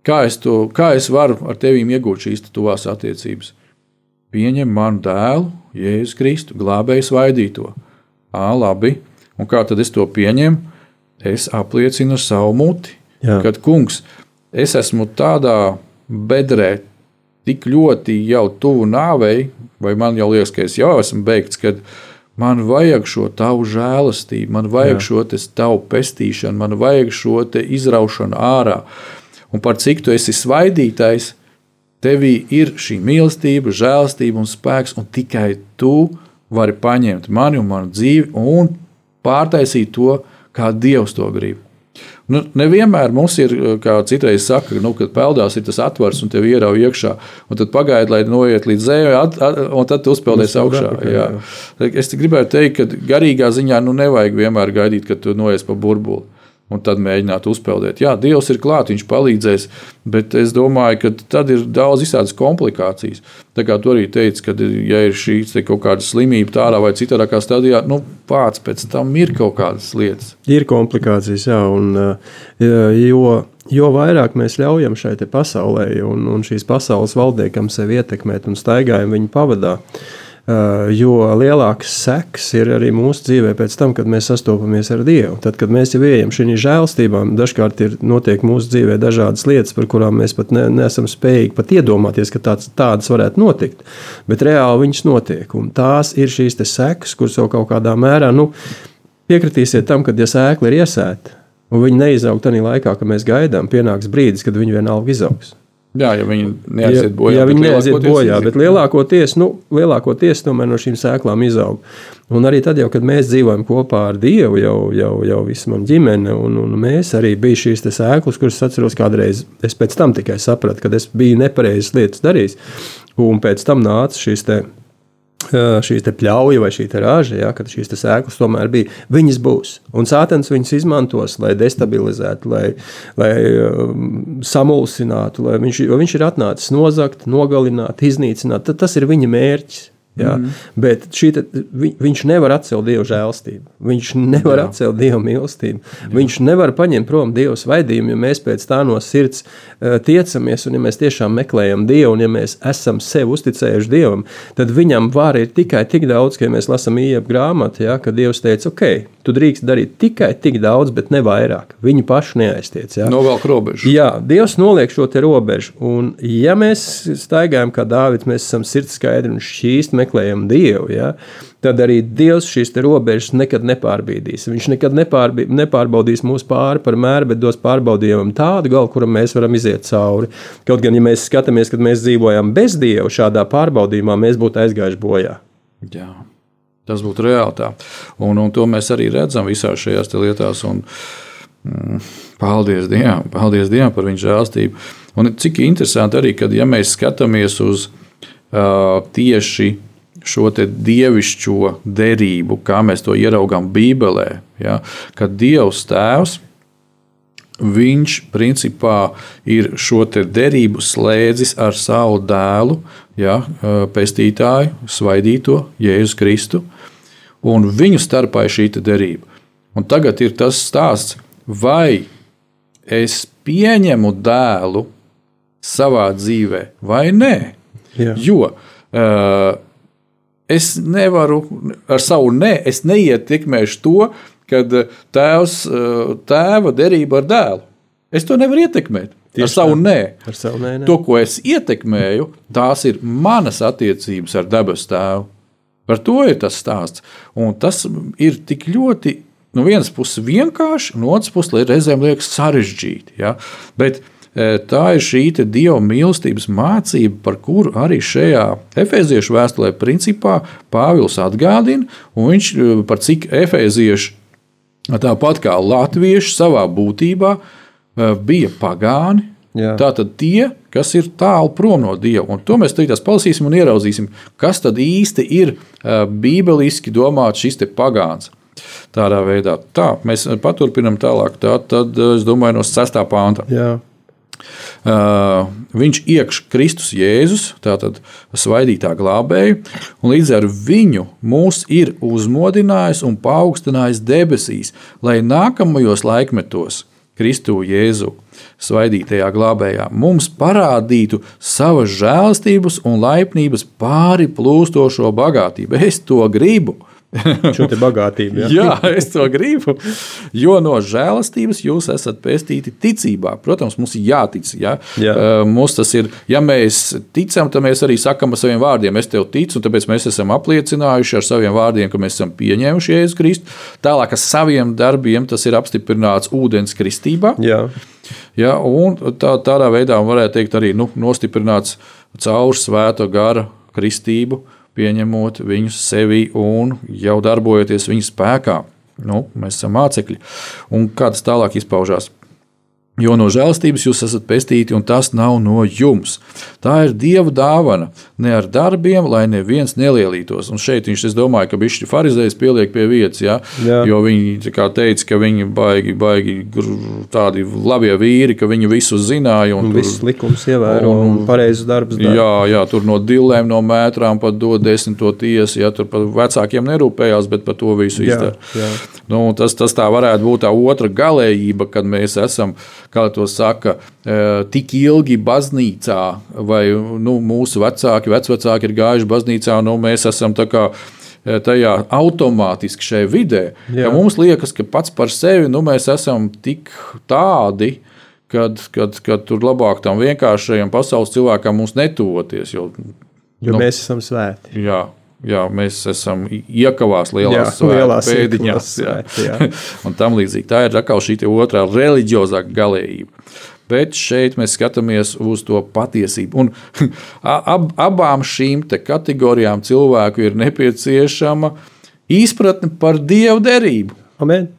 Speaker 1: Kā es, to, kā es varu ar tevi iegūt šīs tuvās attiecības? Pieņem manu dēlu, Jēzus Kristu, glābēju svaidīto. Ā, labi, un kā tad es to pieņemu? Es apliecinu ar savu muti,
Speaker 2: Jā.
Speaker 1: kad kungs, es esmu tādā bedrē, tik ļoti jau tuvu nāvei, vai man jau liekas, ka es jau esmu beigts, kad man vajag šo tavu žēlastību, man vajag
Speaker 2: Jā.
Speaker 1: šo tavu pestīšanu, man vajag šo izraušanu ārā. Un par cik tu esi svaidītais, tevī ir šī mīlestība, žēlastība un spēks, un tikai tu vari paņemt mani un manu dzīvi un pārtaisīt to, kā Dievs to grib. Nu, nevienmēr mums ir, kā citreiz saka, nu, kad peldās ir tas atvars un tev ierauj iekšā, un tad pagaidi, lai noiet līdz at, un tad tu uzpeldies
Speaker 2: Uzpeld
Speaker 1: augšā. Jā. Es gribēju teikt, ka garīgā ziņā nu, nevajag vienmēr gaidīt, kad tu noies pa burbuli. Un tad mēģināt uzpeldēt. Jā, Dievs ir klāts, Viņš palīdzēs, bet es domāju, ka tad ir daudz visādas komplikācijas. Tā kā tu arī teici, ka, ja ir šī kaut kāda slimība tādā vai citā stadijā, nu, pats pēc tam ir kaut kādas lietas.
Speaker 2: Ir komplikācijas, jā, un uh, jo, jo vairāk mēs ļaujam šai pasaulē un, un šīs pasaules valdniekam sevi ietekmēt un staigājam viņu pavadā, uh, jo lielāks seks ir arī mūsu dzīvē pēc tam, kad mēs sastopamies ar Dievu. Tad, kad mēs jau ejam šī žēlstībā, dažkārt ir notiek mūsu dzīvē dažādas lietas, par kurām mēs pat ne, neesam spējīgi pat iedomāties, ka tāds, tādas varētu notikt. Bet reāli viņas notiek, un tās ir šīs sekas, kuras jau kaut kādā mērā, nu, piekritīsiet tam, ka ja sēkla ir iesēta, un viņi neizaug tajā laikā, kad mēs gaidām, pienāks brīdis, kad viņi vienalga izaugs.
Speaker 1: Jā, ja viņi neaiziet bojā.
Speaker 2: Jā,
Speaker 1: bet
Speaker 2: viņi neaiziet bojā, bet lielākoties, nu, lielākoties tomēr no šīm sēklām izaug. Un arī tad, jau, kad mēs dzīvojam kopā ar Dievu, jau, jau, jau visa mana ģimene, un, un mēs arī bija šīs te sēklas, kuras atceros kādreiz. Es pēc tam tikai sapratu, ka es biju nepareizas lietas darījis, un pēc tam nāca šīs te šīs pļauja vai šī raža, ja, kad šīs sēklas tomēr bija, viņas būs. Un sātens viņas izmantos, lai destabilizētu, lai, lai um, samulsinātu, lai viņš, viņš ir atnācis nozagt, nogalināt, iznīcināt. Tad tas ir viņa mērķis. Ja? Mm. Bet te, vi, viņš nevar atcelt dievu žēlstību. Viņš nevar Jā. atcelt dievu mīlestību. Jā. Viņš nevar paņemt prom dievu svaidījumu, ja mēs pēc tā no sirds uh, tiecamies, un ja mēs tiešām meklējam dievu, un ja mēs esam sev uzticējuši dievam, tad viņam vara ir tikai tik daudz, ka ja mēs lasām iepu grāmatu, ja, ka dievs teica, ok, tu drīkst darīt tikai tik daudz, bet ne vairāk. Viņu pašu neaiztiec. Ja?
Speaker 1: Novelk robežu.
Speaker 2: Jā, Dievs noliek šo robežu. Un, ja mēs staigājam kā Dārvids, mēs esam sirds skaidri un šķīsti meklējam Dievu, ja, tad arī Dievs šīs robežas nekad nepārbīdīs. Viņš nekad nepārbī, nepārbaudīs mūsu pāri par mēru, bet dos pārbaudījumam tādu galu, kuram mēs varam iziet cauri. Kaut gan, ja mēs skatāmies, kad mēs dzīvojam bez Dieva šādā pārbaudījumā, mēs būtu aizgājuši bojā.
Speaker 1: Jā. Tas būtu reāli. Un, un to mēs arī redzam visās šajās lietās. Un, mm, paldies Dievam, paldies Dievam par viņa žēlstību. Un cik interesanti arī, kad ja mēs skatāmies uz uh, tieši šo dievišķo derību, kā mēs to ieraugām Bībelē, ja, kad Dievs Tēvs viņš principā ir šo derību slēdzis ar savu dēlu, ja, pestītāju, svaidīto Jēzu Kristu, un viņu starpā ir šī derība. Un tagad ir tas stāsts, vai es pieņemu dēlu savā dzīvē, vai nē.
Speaker 2: Jā.
Speaker 1: Jo uh, es nevaru ar savu nē, es neietekmēšu to, kad uh, tēvs, uh, tēva derība ar dēlu. Es to nevaru ietekmēt. Tieši ar savu nē.
Speaker 2: Ar savu nē, nē.
Speaker 1: To, ko es ietekmēju, tās ir manas attiecības ar dabas tēvu. Par to ir tas stāsts. Un tas ir tik ļoti, no vienas puses vienkārši, no otras puses reizēm liekas sarežģīti. Ja? Bet e, tā ir šī dieva mīlestības mācība, par kuru arī šajā efeziešu vēstulē principā Pāvils atgādina, un viņš e, par cik efezieši tāpat kā latvieši savā būtībā e, bija pagāni,
Speaker 2: Jā.
Speaker 1: Tātad tie, kas ir tālu prom no Dieva, un to mēs tagad palasīsim un ieraudzīsim, kas tad īsti ir bībeliski domāts šis pagāns. Tādā veidā tā, mēs paturpinām tālāk. Tā, tad es domāju, no 6. pānta.
Speaker 2: Jā.
Speaker 1: Uh, viņš iekš Kristus Jēzus, tātad svaidītā glābēju, un līdz ar viņu mūs ir uzmodinājis un paaugstinājis debesīs, lai nākamajos laikmetos Kristu Jēzu svaidītajā glābējā mums parādītu savas žēlastības un laipnības pāri plūstošo bagātību. Es to gribu!
Speaker 2: Šo te bagātību. Jā.
Speaker 1: Jā, es to gribu. Jo no žēlastības jūs esat pestīti ticībā. Protams, mums ir jātic. Ja?
Speaker 2: Jā.
Speaker 1: Uh, Mums tas ir, ja mēs ticam, tad mēs arī sakām ar saviem vārdiem, es tev ticu, tāpēc mēs esam apliecinājuši ar saviem vārdiem, ka mēs esam pieņēmuši Jēzu Kristu. Tālāk ar saviem darbiem tas ir apstiprināts ūdens kristībā.
Speaker 2: Jā.
Speaker 1: Ja, un tā, tādā veidā varētu teikt arī nu, nostiprināts caur svēto gara kristību, pieņemot viņus sevi un jau darbojoties viņu spēkā. Nu, mēs esam mācekļi. Un kā tas tālāk izpaužās? Jo no žēlstības jūs esat pestīti, un tas nav no jums. Tā ir Dieva dāvana, ne ar darbiem, lai neviens nelielītos. Un šeit viņš, es domāju, ka bišķi farizējs pieliek pie vietas, ja?
Speaker 2: Jā.
Speaker 1: jo viņi teica, ka viņi baigi, baigi tādi labie vīri, ka viņi visu zināja. un
Speaker 2: Un
Speaker 1: tur-
Speaker 2: viss likums ievēro un,
Speaker 1: un-
Speaker 2: pareizs darbs. dara.
Speaker 1: Jā, jā, tur no dilēm, no mētrām pat dod desmito tiesu. Ja, tur par vecākiem nerūpējās, bet par to visu izdara. Nu, tas, tas tā varētu būt tā otra galējība, kad mēs esam, kā to saka, eh, tik ilgi baznīcā, vai nu, mūsu vecāki, vecvecāki ir gājuši baznīcā, nu, mēs esam tā kā eh, tajā automātiski šajā vidē. Ja mums liekas, ka pats par sevi nu, mēs esam tik tādi, kad, kad, kad tur labāk tam vienkāršajam pasaules cilvēkam mums netuvoties. Jo,
Speaker 2: Jo
Speaker 1: Nu.
Speaker 2: mēs esam svēti.
Speaker 1: jā, jā, mēs esam iekavās
Speaker 2: Jā,
Speaker 1: lielās svētku
Speaker 2: lielās
Speaker 1: pēdiņās. jā.
Speaker 2: svēti, <laughs> jā.
Speaker 1: un tam līdzīgi. Tā ir atkal šī otrā reliģiozā galējība. Bet šeit mēs skatāmies uz to patiesību. Un <laughs> ab, abām šīm te kategorijām cilvēku ir nepieciešama izpratne par dievu derību.
Speaker 2: Amen.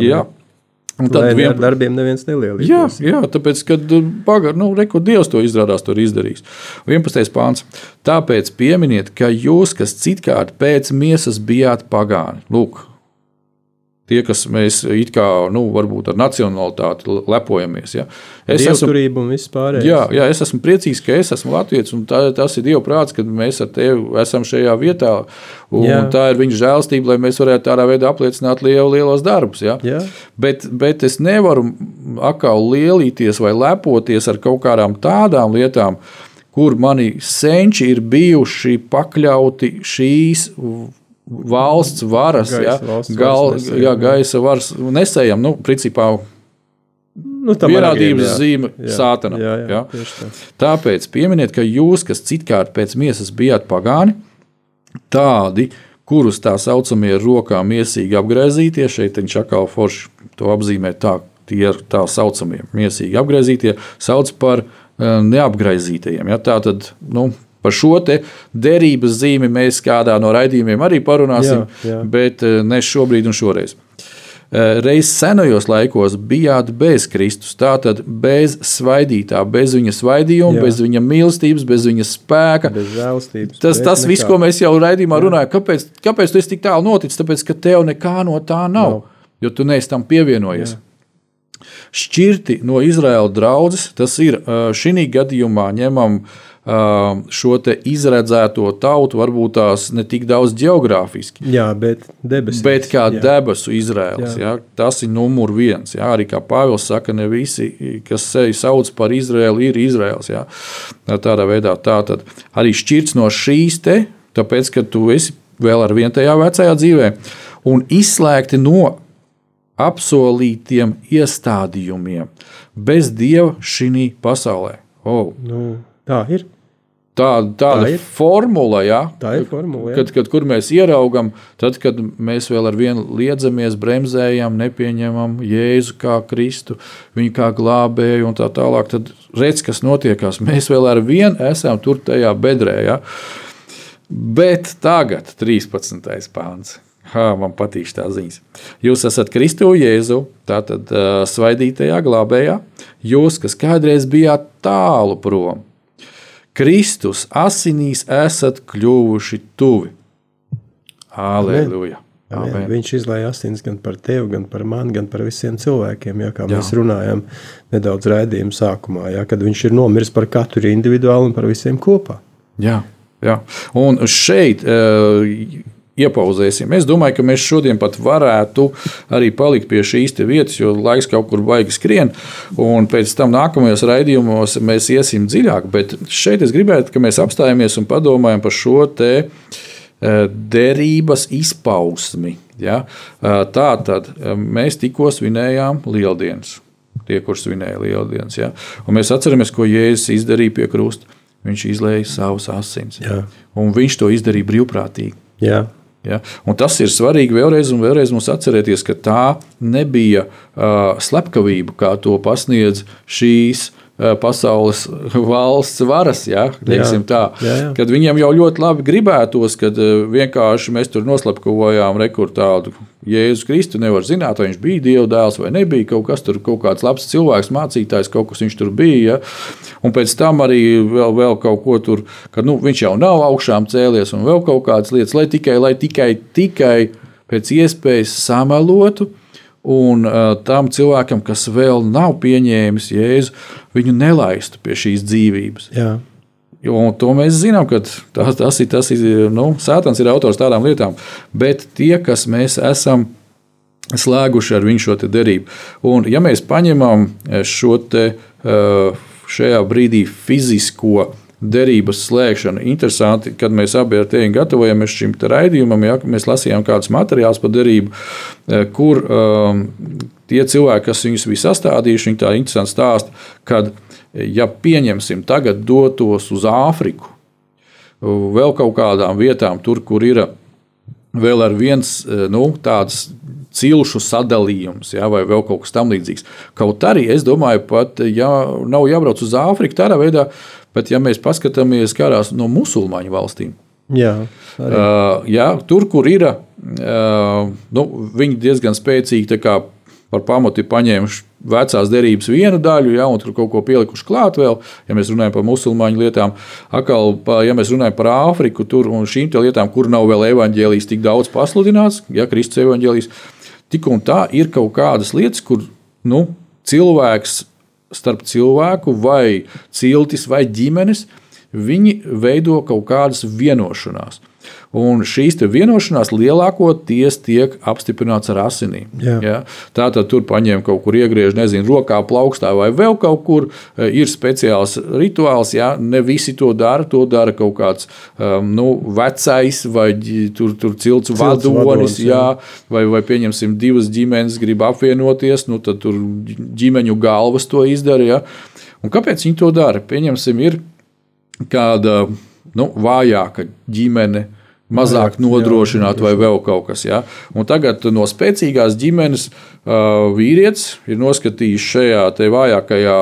Speaker 1: Jā. Un tad
Speaker 2: Tad vien... ar darbiem neviens
Speaker 1: Jā,
Speaker 2: nelielīgs.
Speaker 1: jā, tāpēc, kad pagaidā, nu, reku Dievs to izrādās, tur izdarīs. 11. pāns. Tāpēc pieminiet, ka jūs, kas citkārt pēc miesas bijāt pagāni, lūk, tie, kas mēs it kā, nu, varbūt ar nacionalitāti lepojamies. Ja? Es esmu
Speaker 2: un viss pārējais.
Speaker 1: Jā, jā, es esmu priecīgs, ka es esmu Latvijas. Tā, tas ir Dieva prāts, ka mēs ar tevi esam šajā vietā. Un
Speaker 2: Jā.
Speaker 1: tā ir viņa žēlstība, lai mēs varētu tādā veidā apliecināt lielu, lielos darbus. Ja?
Speaker 2: Jā.
Speaker 1: Bet, bet es nevaru atkal lielīties vai lepoties ar kaut kādām tādām lietām, kur mani senči ir bijuši pakļauti šīs valsts varas,
Speaker 2: Gaisa
Speaker 1: ja,
Speaker 2: valsts
Speaker 1: gal,
Speaker 2: varas nesējam,
Speaker 1: jā,
Speaker 2: jā.
Speaker 1: gaisa varas nesējam. Nu, principā,
Speaker 2: nu,
Speaker 1: Vienādības
Speaker 2: aragiem, jā.
Speaker 1: zīme
Speaker 2: Jā,
Speaker 1: sātanam,
Speaker 2: Jā, jā,
Speaker 1: jā.
Speaker 2: tā.
Speaker 1: Tāpēc pieminiet, ka jūs, kas citkārt pēc miesas bijāt pagāni, tādi, kurus tā saucamie ar rokām miesīgi apgaizītie, šeit viņš atkal forši to apzīmē tā, tie ir tā saucamie miesīgi apgaizītie, sauc par eh, neapgaizītajiem. Ja? Tā tad, nu, Par šo te derības zīmi mēs kādā no raidījumiem arī parunāsim,
Speaker 2: Jā, jā.
Speaker 1: bet eh, ne šobrīd un šoreiz. Eh, Reiz senajos laikos bijāt bez Kristus, tātad bez svaidītā, bez viņa svaidījuma,
Speaker 2: Jā.
Speaker 1: bez viņa mīlestības, bez viņa spēka.
Speaker 2: Bez žēlstības.
Speaker 1: Tas, tas viss, ko mēs jau raidījumā runājam, kāpēc, kāpēc tu esi tik tālu noticis? Tāpēc, ka tev nekā no tā nav,
Speaker 2: Nav.
Speaker 1: jo tu neesi tam pievienojies. šķirti no Izraēla draudzes. Tas ir šī gadījumā ņemam šo izredzēto tautu, varbūt tās ne tik daudz geogrāfiski.
Speaker 2: Jā, bet debesis.
Speaker 1: Bet kā
Speaker 2: jā.
Speaker 1: debesu Izraels, jā. Jā, tas ir numur viens. Jā, arī kā Pāvils saka, ne visi, kas sevi sauc par Izraelu, ir Izraels. Jā. Tādā veidā tā tad arī šķirts no šīs te, tāpēc, ka tu esi vēl ar vien tajā vecajā dzīvē, un izslēgti no apsolītiem iestādījumiem bez dieva šī pasaulē. Oh.
Speaker 2: Nu, tā ir.
Speaker 1: Tā, tāda
Speaker 2: Tā ir.
Speaker 1: formula, ja,
Speaker 2: Tā ir formula, jā.
Speaker 1: kad, kad, kur mēs ieraugām, tad, kad mēs vēl ar vienu liedzamies, bremzējam, nepieņemam Jēzu kā Kristu, viņu kā glābēju un tā tālāk, tad redz, kas notiekās. Mēs vēl ar vienu esam tur tajā bedrē. Ja. Bet tagad, 13. pāns. Ha, man patīk tā ziņas. Jūs esat Kristu Jēzu, tātad uh, svaidītajā glābējā. Jūs, kas kādreiz bijāt tālu prom, Kristus asinīs esat kļuvuši tuvi. Aleluja!
Speaker 2: Amen.
Speaker 1: Amen.
Speaker 2: Viņš izlaiž asins gan par tevi, gan par mani, gan par visiem cilvēkiem. Jā, kā
Speaker 1: Jā.
Speaker 2: mēs runājām nedaudz raidījuma sākumā, jā, kad viņš ir nomiris par katru individuāli un par visiem kopā.
Speaker 1: Jā, jā. Un šeit uh, iepauzēsim. Es domāju, ka mēs šodien pat varētu arī palikt pie šīs vietas, jo laiks kaut kur baigs skrien. Un pēc tam nākamajos raidījumos mēs iesim dziļāk. Bet šeit es gribētu, ka mēs apstājamies un padomājam par šo te eh, derības izpausmi. Ja? Eh, Tā tad eh, mēs tikko svinējām lieldienas. Tie, kurš svinēja lieldienas. Ja? Un mēs atceramies, ko Jēzus izdarīja pie krusta. Viņš izlēja savus asins.
Speaker 2: Jā.
Speaker 1: Un viņš to izdarīja brīvprātīgi.
Speaker 2: Jā,
Speaker 1: Ja? Un tas ir svarīgi vēlreiz, un vēlreiz mums atcerēties, ka tā nebija uh, slepkavība, kā to pasniedz šīs uh, pasaules valsts varas. Ja? teiksim Tā,
Speaker 2: Jā, jā.
Speaker 1: kad viņiem jau ļoti labi gribētos, kad vienkārši mēs tur noslepkavojām rekordu. Jēzus Kristu nevar zināt, vai viņš bija Dieva dēls vai nebija. Kaut kas tur, kaut kāds labs cilvēks, mācītājs, kaut kas viņš tur bija. Ja? Un pēc tam arī vēl, vēl kaut ko tur, ka nu, viņš jau nav augšām cēlies, un vēl kaut kādas lietas, lai tikai, lai tikai, tikai pēc iespējas samelotu. Un uh, tam cilvēkam, kas vēl nav pieņēmis Jēzu, viņu nelaistu pie šīs dzīvības.
Speaker 2: jā.
Speaker 1: Jo, to mēs zinām, ka tas, tas ir, tas ir nu, Sētans ir autors tādām lietām. Bet tie, kas mēs esam slēguši ar viņu šo derību, un ja mēs paņemam šo te, eh, šajā brīdī fizisko derības slēgšanu, interesanti, kad mēs abi ar tevi gatavojamies šim te raidījumam, ja mēs lasījām kādus materiālus par derību, eh, kur um, tie cilvēki, kas viņus bija sastādījuši, viņi tā interesanti stāsta, kad ja pieņemsim tagad dotos uz Āfriku, vēl kaut kādām vietām, tur, kur ir vēl ar viens nu, tāds cilšu sadalījums, ja, vai vēl kaut kas tamlīdzīgs. Kaut arī es domāju, pat ja nav jābrauc uz Āfriku tādā veidā, bet ja mēs paskatāmies kādās no musulmaņu valstīm.
Speaker 2: jā arī.
Speaker 1: Uh, jā, tur, kur ir, uh, nu, viņi diezgan spēcīgi par pamatu ir paņēmuši vecās derības vienu daļu, ja, un tur kaut ko pielikuši klāt vēl, ja mēs runājam par musulmaņu lietām. Akal, ja mēs runājam par Āfriku, tur un šīm lietām, kur nav vēl evaņģēlijas tik daudz pasludināts, ja Kristus evaņģēlijas, tik un tā ir kaut kādas lietas, kur nu, cilvēks starp cilvēku vai ciltis vai ģimenes, viņi veido kaut kādas vienošanās. Un šīs vienošanās lielākoties tiek apstiprināts ar asinīm. Ja? Tā tad tur paņem kaut kur iegriež, nezinu, rokā, plaukstā vai vēl kaut kur. Eh, Ir speciāls rituāls, ja ne visi to dara. To dara kaut kāds um, nu, vecais vai tur, tur cilts vadonis,
Speaker 2: vadonis, jā.
Speaker 1: jā, vai, vai pieņemsim, divas ģimenes grib apvienoties, nu, tad tur ģimeņu galvas to izdara. Ja? Un kāpēc viņi to dara? Pieņemsim, ir kāda nu, vājāka ģimene. Mazāk
Speaker 2: Vajag, jā,
Speaker 1: nodrošināt, vai vēl kaut kas. Ja? Un tagad no spēcīgās ģimenes uh, vīrietis ir noskatījis šajā vājākajā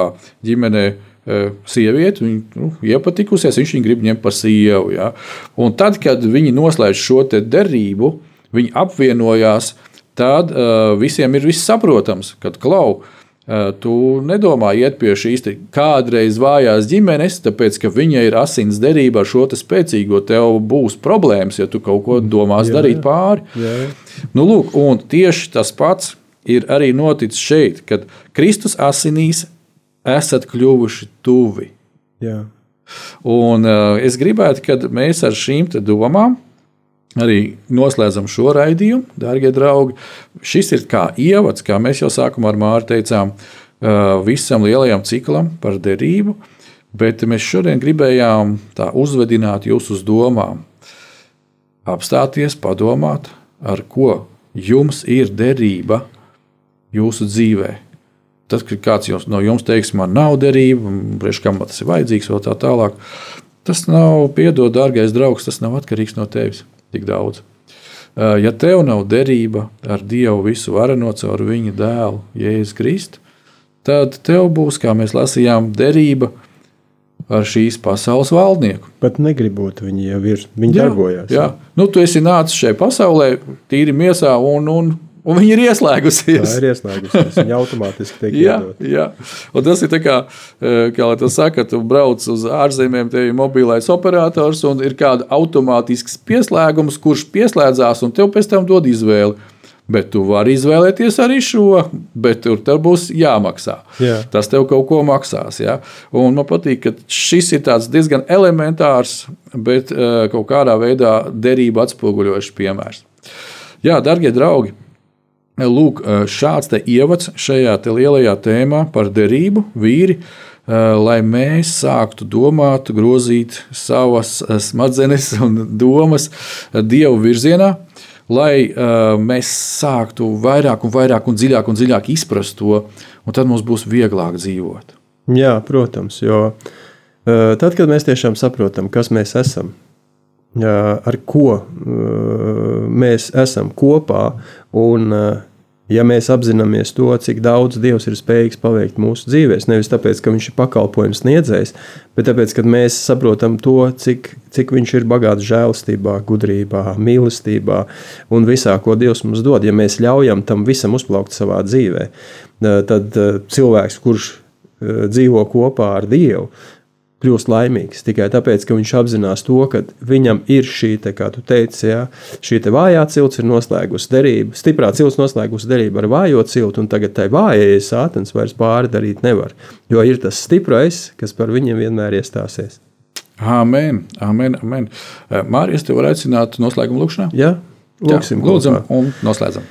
Speaker 1: ģimenē uh, sievieti, viņa nu, iepatikusies, viņš viņu grib ņemt par sievu. Ja? Un tad, kad viņi noslēdz šo derību, viņi apvienojās, tad uh, visiem ir viss saprotams, kad klau. Uh, Tu nedomā iet pie šīs kādreiz vājās ģimenes, tāpēc, ka viņai ir asins derība ar šo spēcīgo. Tev būs problēmas, ja tu kaut ko domās
Speaker 2: Jā,
Speaker 1: darīt
Speaker 2: jā.
Speaker 1: pāri.
Speaker 2: Jā.
Speaker 1: Nu, lūk, un tieši tas pats ir arī noticis šeit, kad Kristus asinīs esat kļuvuši tuvi.
Speaker 2: Jā.
Speaker 1: Un uh, es gribētu, kad mēs ar šīm domām arī noslēdzam šo raidījumu, darbie draugi. Šis ir kā ievads, kā mēs jau sākumā ar Māru teicām, visam lielajam ciklam par derību, bet mēs šodien gribējām tā uzvedināt jūs uz domām. Apstāties, padomāt, ar ko jums ir derība jūsu dzīvē. Tad, kad kāds jums, no jums teiks, man nav derība, kam tas ir vajadzīgs, vēl tā tālāk, tas nav, piedod, dārgais draugs, tas nav atkarīgs no tevis tik daudz. Uh, Ja tev nav derība ar Dievu visu vareno caur viņa dēlu, Jēzus Kristu, tad tev būs, kā mēs lasījām, derība ar šīs pasaules valdnieku.
Speaker 2: Pat negribot, viņi jau ir. Viņi jā, darbojās.
Speaker 1: Jā, nu, tu esi nācis šajā pasaulē, tīri miesā, un, un, un viņi ir ieslēgusies.
Speaker 2: Tā ir ieslēgusies. Viņa automātiski tiek
Speaker 1: Jā,
Speaker 2: iedota.
Speaker 1: jā. Un tas ir tā kā, eh, kā lai tas saka, tu brauc uz ārzemēm, tev ir mobilais operators un ir kāda automātisks pieslēgums, kurš pieslēdzās un tev pēc tam dod izvēli. Bet tu vari izvēlēties arī šo, bet tur tev būs jāmaksā.
Speaker 2: Jā.
Speaker 1: Tas tev kaut ko maksās. Ja? Un man patīk, ka šis ir diezgan elementārs, bet eh, kaut kādā veidā derību atspoguļojošs piemērs. Jā, darbie draugi, Lūk, šāds te ievads šajā te lielajā tēmā par derību, vīri, lai mēs sāktu domāt, grozīt savas smadzenes un domas Dievu virzienā, lai mēs sāktu vairāk un vairāk un dziļāk un dziļāk izprast to, un tad mums būs vieglāk dzīvot.
Speaker 2: Jā, protams, jo tad, kad mēs tiešām saprotam, kas mēs esam, ar ko mēs esam kopā, un ja mēs apzināmies to, cik daudz Dievs ir spējīgs paveikt mūsu dzīvēm, nevis tāpēc, ka Viņš ir pakalpojums sniedzējs, bet tāpēc, ka mēs saprotam to, cik, cik Viņš ir bagāts žēlastībā, gudrībā, mīlestībā un visā, ko Dievs mums dod. Ja mēs ļaujam tam visam uzplaukt savā dzīvē, tad cilvēks, kurš dzīvo kopā ar Dievu, kļūst laimīgs tikai tāpēc, ka viņš apzinās to, ka viņam ir šī, te, kā tu teici, jā, šī te vājā cilts ir noslēgusi derību, stiprā cilts noslēgusi derību ar vājo ciltu, un tagad tai vājais sātens vairs pāri darīt nevar, jo ir tas stiprais, kas par viņiem vienmēr iestāsies.
Speaker 1: Amen, amen, amen. Mārijas, tev var aicināt noslēgumu lūkšanā?
Speaker 2: Jā, lūksim,
Speaker 1: Jā, lūdzam
Speaker 2: kopā.
Speaker 1: un noslēdzam.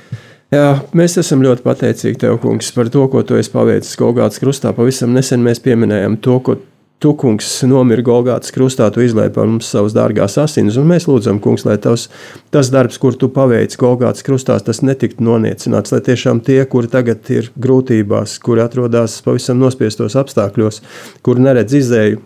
Speaker 2: Jā, mēs esam ļoti pateicīgi Tev, Kungs, par to, ko Tu esi paveicis Golgātas krustā. Pavisam nesen mēs pieminējām to, ko Tu, Kungs, nomira Golgātas krustā, Tu izlēji par mums savus dārgās asinis, un mēs lūdzam, Kungs, lai tavs, tas darbs, kur Tu paveici Golgātas krustā, tas netiktu noniecināts, lai tiešām tie, kuri tagad ir grūtībās, kuri atrodas pavisam nospiestos apstākļos, kuri neredz izēju,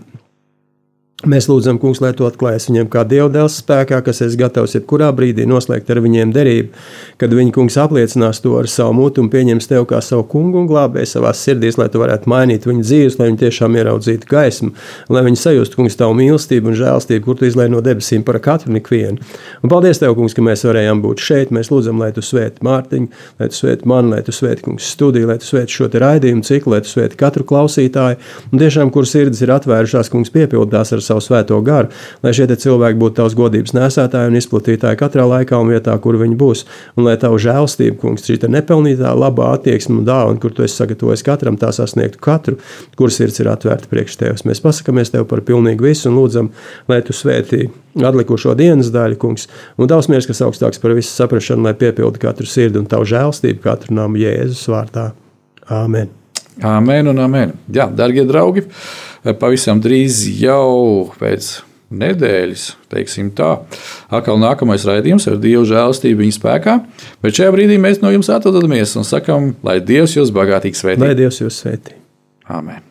Speaker 2: Mēs lūdzam, Kungs, lai to atklājas viņiem kā dievdēls spēkā, kas ir gatavs jebkurā brīdī noslēgt ar viņiem derību, kad viņi, Kungs, apliecinās to ar savu mutu un pieņems tevi kā savu kungu un glābēju savā sirdīs, lai tu varētu mainīt viņu dzīves, lai viņi tiešām ieraudzītu gaismu, lai viņi sajustu, Kungs, tavu mīlestību un žēlstību, kur tu izlai no debesīm par katru ikvienu. Un paldies Tev, Kungs, ka mēs varējām būt šeit. Mēs lūdzam, lai Tu svēti Mārtiņu, lai Tu svēti mani, lai Tu svēti, Kungs, studiju, lai Tu svēti šo te raidījumu ciklu, lai Tu svēti katru klausītāju. Un tiešām, kur sirdis ir atvērušās, Kungs, piepildās ar savu svēto garu, lai šie cilvēki būtu Tavs godības nesētāji un izplatītāji katrā laikā un vietā, kur viņi būs. Un lai Tavu žēlstību, Kungs, šī nepelnītā labā attieksme un dāvana, kur Tu esi sagatavojis katram, tā sasniegtu katru, kur sirds ir atvērta priekš Tevis. Mēs pasakāmies Tev par pilnīgi visu un lūdzam, lai Tu svētī atlikušo dienas daļu, Kungs, un Tavs miers, kas augstāks par visu saprašanu, lai piepildi katru sirdi un Tavu žēlstību katru namu Jēzus vārdā. Āmen!
Speaker 1: Amen un amen. Jā, darbie draugi, pavisam drīz jau pēc nedēļas, teiksim tā, atkal nākamais raidījums ar Dieva žēlstību viņa spēkā. Bet šajā brīdī mēs no jums atvadāmies un sakam, lai Dievs jūs bagātīgi svētī.
Speaker 2: Lai Dievs jūs svētī!
Speaker 1: Amen.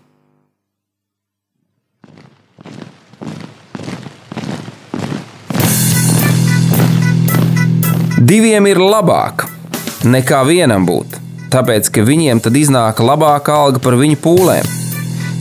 Speaker 3: Diviem ir labāk nekā vienam būt, tāpēc ka viņiem tad iznāk labāka alga par viņu pūlēm.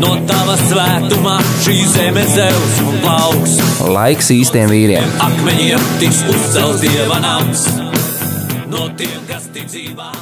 Speaker 3: No tava svētumā šī zeme zeus un plauks.
Speaker 4: Laiks īstiem vīriem.
Speaker 3: Akmeņiem tiks uzcelts dieva nams. No tiem, kas šī zemes.